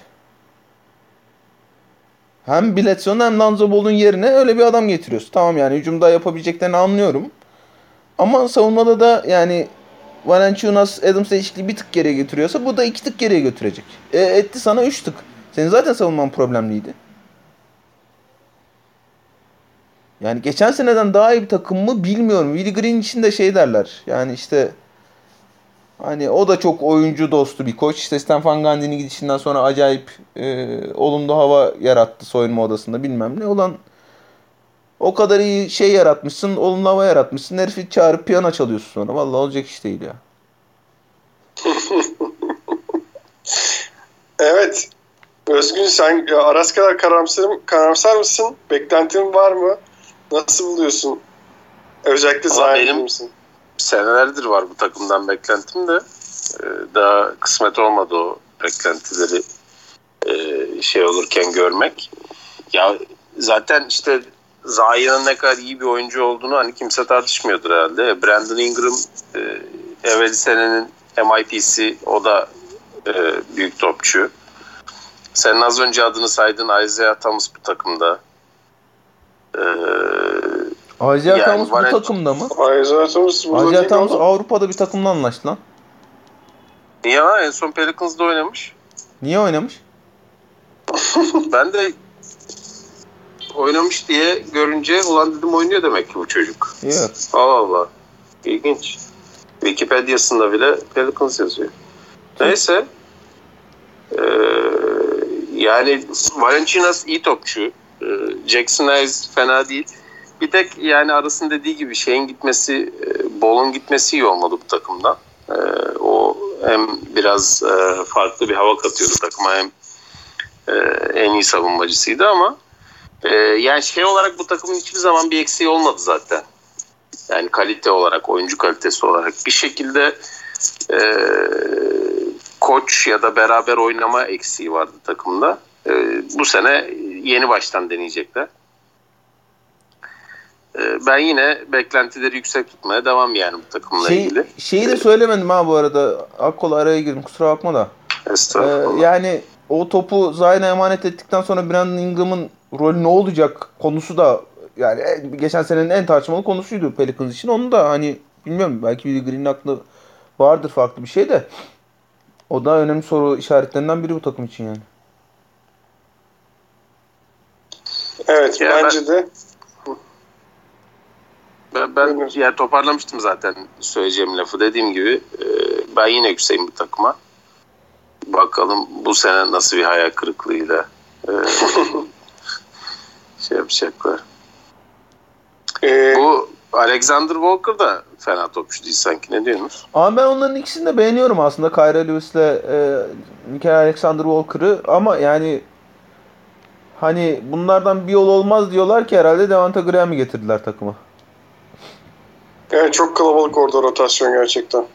Hem Bledsoe'nun hem Lonzo Ball'un yerine öyle bir adam getiriyorsun. Tamam yani hücumda yapabileceklerini anlıyorum. Ama savunmada da yani Valanciunas Adams değişikliği bir tık geriye götürüyorsa bu da iki tık geriye götürecek. E, etti sana üç tık. Senin zaten savunman problemliydi. Yani geçen seneden daha iyi bir takım mı bilmiyorum. Willie Green için de şey derler. Yani işte hani o da çok oyuncu dostu bir koç. İşte Stan Van gidişinden sonra acayip e, olumlu hava yarattı soyunma odasında bilmem ne. Olan o kadar iyi şey yaratmışsın, olumlu hava yaratmışsın. Herifi çağırıp piyano çalıyorsun sonra. Vallahi olacak iş değil ya. evet. Özgün sen Aras kadar karamsar, karamsar mısın? Beklentin var mı? Nasıl buluyorsun? Özellikle Zion misin? Senelerdir var bu takımdan beklentim de e, daha kısmet olmadı o beklentileri e, şey olurken görmek. Ya zaten işte Zion'ın ne kadar iyi bir oyuncu olduğunu hani kimse tartışmıyordur herhalde. Brandon Ingram e, evvel senenin MIP'si o da büyük topçu. Senin az önce adını saydın Isaiah Thomas bu takımda. Isaiah yani Thomas bu takımda mı? Isaiah Thomas, Isaiah Thomas Avrupa'da bir takımla anlaştı lan. Niye ha? En son Pelicans'da oynamış. Niye oynamış? ben de oynamış diye görünce ulan dedim oynuyor demek ki bu çocuk. Yok. Allah Allah. İlginç. Wikipedia'sında bile Pelicans yazıyor. Neyse. Ee, yani Valenciunas iyi topçu. Ee, Jackson Hayes fena değil. Bir tek yani arasın dediği gibi şeyin gitmesi, e, Bol'un gitmesi iyi olmadı bu takımdan. Ee, o hem biraz e, farklı bir hava katıyordu takıma hem e, en iyi savunmacısıydı ama yani şey olarak bu takımın hiçbir zaman bir eksiği olmadı zaten. Yani kalite olarak, oyuncu kalitesi olarak bir şekilde e, koç ya da beraber oynama eksiği vardı takımda. E, bu sene yeni baştan deneyecekler. E, ben yine beklentileri yüksek tutmaya devam yani bu takımla şey, ilgili. Şeyi de söylemedim ha bu arada. Akkol araya girdim kusura bakma da. Estağfurullah. Ee, yani o topu Zion'a emanet ettikten sonra Brandon Ingram'ın rolü ne olacak konusu da yani geçen senenin en tartışmalı konusuydu Pelicans için. Onu da hani bilmiyorum belki Willie Green'in aklı vardır farklı bir şey de. O da önemli soru işaretlerinden biri bu takım için yani. Evet Ya bence de. Ben, ben yani toparlamıştım zaten söyleyeceğim lafı. Dediğim gibi e, ben yine yükseğim bu takıma. Bakalım bu sene nasıl bir hayal kırıklığıyla e, şey yapacaklar. Ee, Bu Alexander Walker da fena topçu değil sanki. Ne diyorsunuz? Ama ben onların ikisini de beğeniyorum aslında. Kyra Lewis'le e, Michael Alexander Walker'ı ama yani hani bunlardan bir yol olmaz diyorlar ki herhalde Devonta Graham'ı getirdiler takıma. Evet çok kalabalık orada rotasyon gerçekten.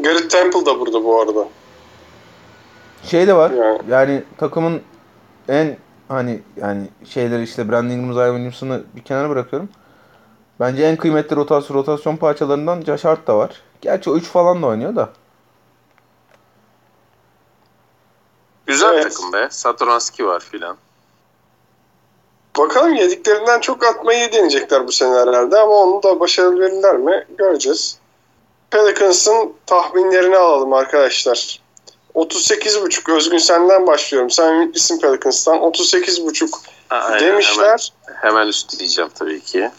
Garrett Temple da burada bu arada. Şey de var. Yani. Yani takımın en hani yani şeyleri işte Brandon Ingram, Zion Williamson'ı bir kenara bırakıyorum. Bence en kıymetli rotasyon, rotasyon parçalarından Josh Hart da var. Gerçi o 3 falan da oynuyor da. Güzel Evet. takım be. Satoranski var filan. Bakalım yediklerinden çok atmayı deneyecekler bu sene herhalde ama onu da başarılı verirler mi göreceğiz. Pelicans'ın tahminlerini alalım arkadaşlar. 38.5 Özgün senden başlıyorum. Sen ümitlisin Pelicans'tan. 38.5 Ha, aynen, demişler. Hemen, hemen üst diyeceğim tabii ki.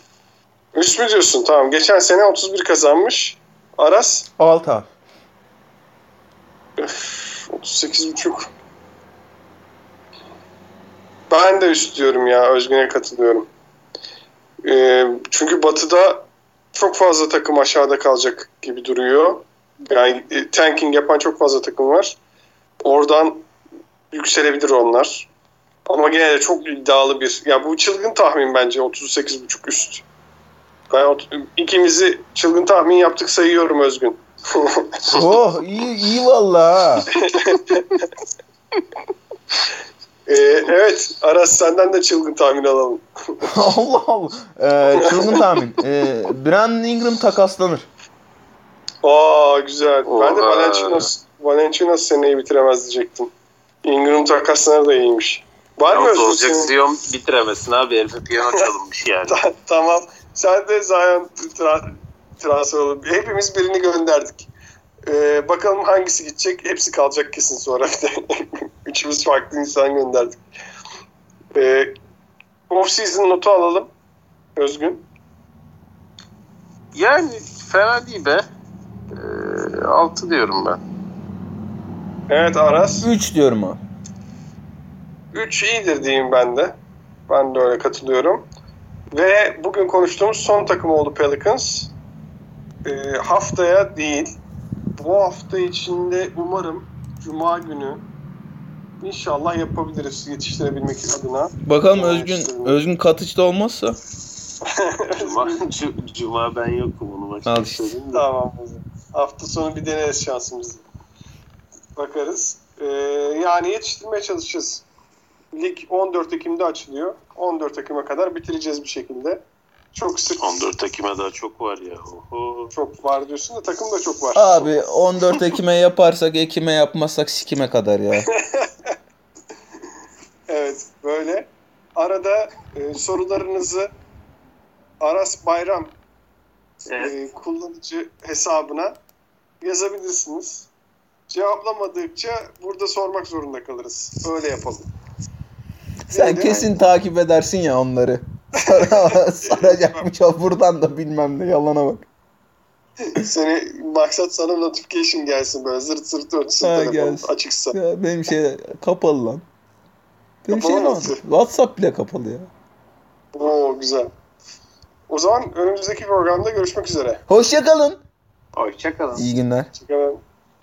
Üst mü diyorsun? Tamam. Geçen sene 31 kazanmış. Aras 6 abi. 38.5 Ben de üst diyorum ya. Özgün'e katılıyorum. Ee, çünkü Batı'da çok fazla takım aşağıda kalacak gibi duruyor. Yani e, tanking yapan çok fazla takım var. Oradan yükselebilir onlar. Ama gene de çok iddialı bir... Ya bu çılgın tahmin bence 38.5 üst. Ben ikimizi çılgın tahmin yaptık sayıyorum Özgün. oh iyi iyi valla. Ee, evet Aras senden de çılgın tahmin alalım. Allah Allah. Ee, çılgın tahmin. Ee, Brandon Ingram takaslanır. Aa güzel. Ben de Oha. Valenciunas, Valenciunas seneyi bitiremez diyecektim. Ingram takasları da iyiymiş. Var mı Özgür olacak senin? Zion bitiremesin abi. Herife piyano çalınmış yani. Ta- tamam. Sen de Zion tra- transfer olur. Hepimiz birini gönderdik. Ee, bakalım hangisi gidecek. Hepsi kalacak kesin sonra. Üçümüz farklı insan gönderdik. Ee, off season notu alalım. Özgün. yani fena değil be. Ee, 6 diyorum ben. Evet Aras. 3 diyorum abi. 3 iyidir diyeyim ben de. Ben de öyle katılıyorum. Ve bugün konuştuğumuz son takım oldu Pelicans. Ee, haftaya değil. Bu hafta içinde umarım Cuma günü inşallah yapabiliriz yetiştirebilmek adına. Bakalım Evet, Özgün işte. Özgün Katıç'ta olmazsa. Cuma, cu- Cuma ben yokum onu Al başka işte. söyleyeyim de. tamam. o zaman. Hafta sonu bir deneriz şansımızı. Bakarız. Ee, yani yetiştirmeye çalışacağız. Lig 14 Ekim'de açılıyor. 14 Ekim'e kadar bitireceğiz bir şekilde. Çok sık 14 Ekim'e daha çok var ya. Oho. çok var diyorsun da takım da çok var. Abi 14 Ekim'e yaparsak Ekim'e yapmazsak sikime kadar ya. Evet böyle. Arada e, sorularınızı Aras Bayram Evet. e, kullanıcı hesabına yazabilirsiniz. Cevaplamadıkça burada sormak zorunda kalırız. Öyle yapalım. Sen Neydi? kesin takip edersin ya onları. Sara- Saracakmış o buradan da bilmem ne yalana bak. Seni maksat sana notification gelsin böyle zırt zırt dönsün Ha, telefon gelsin. açıksa. Ya benim şey kapalı lan. Benim Kapalı şey mı? var. WhatsApp bile kapalı ya. Oo güzel. O zaman önümüzdeki programda görüşmek üzere. Hoşça kalın. Hoşçakalın. İyi günler. Hoşçakalın.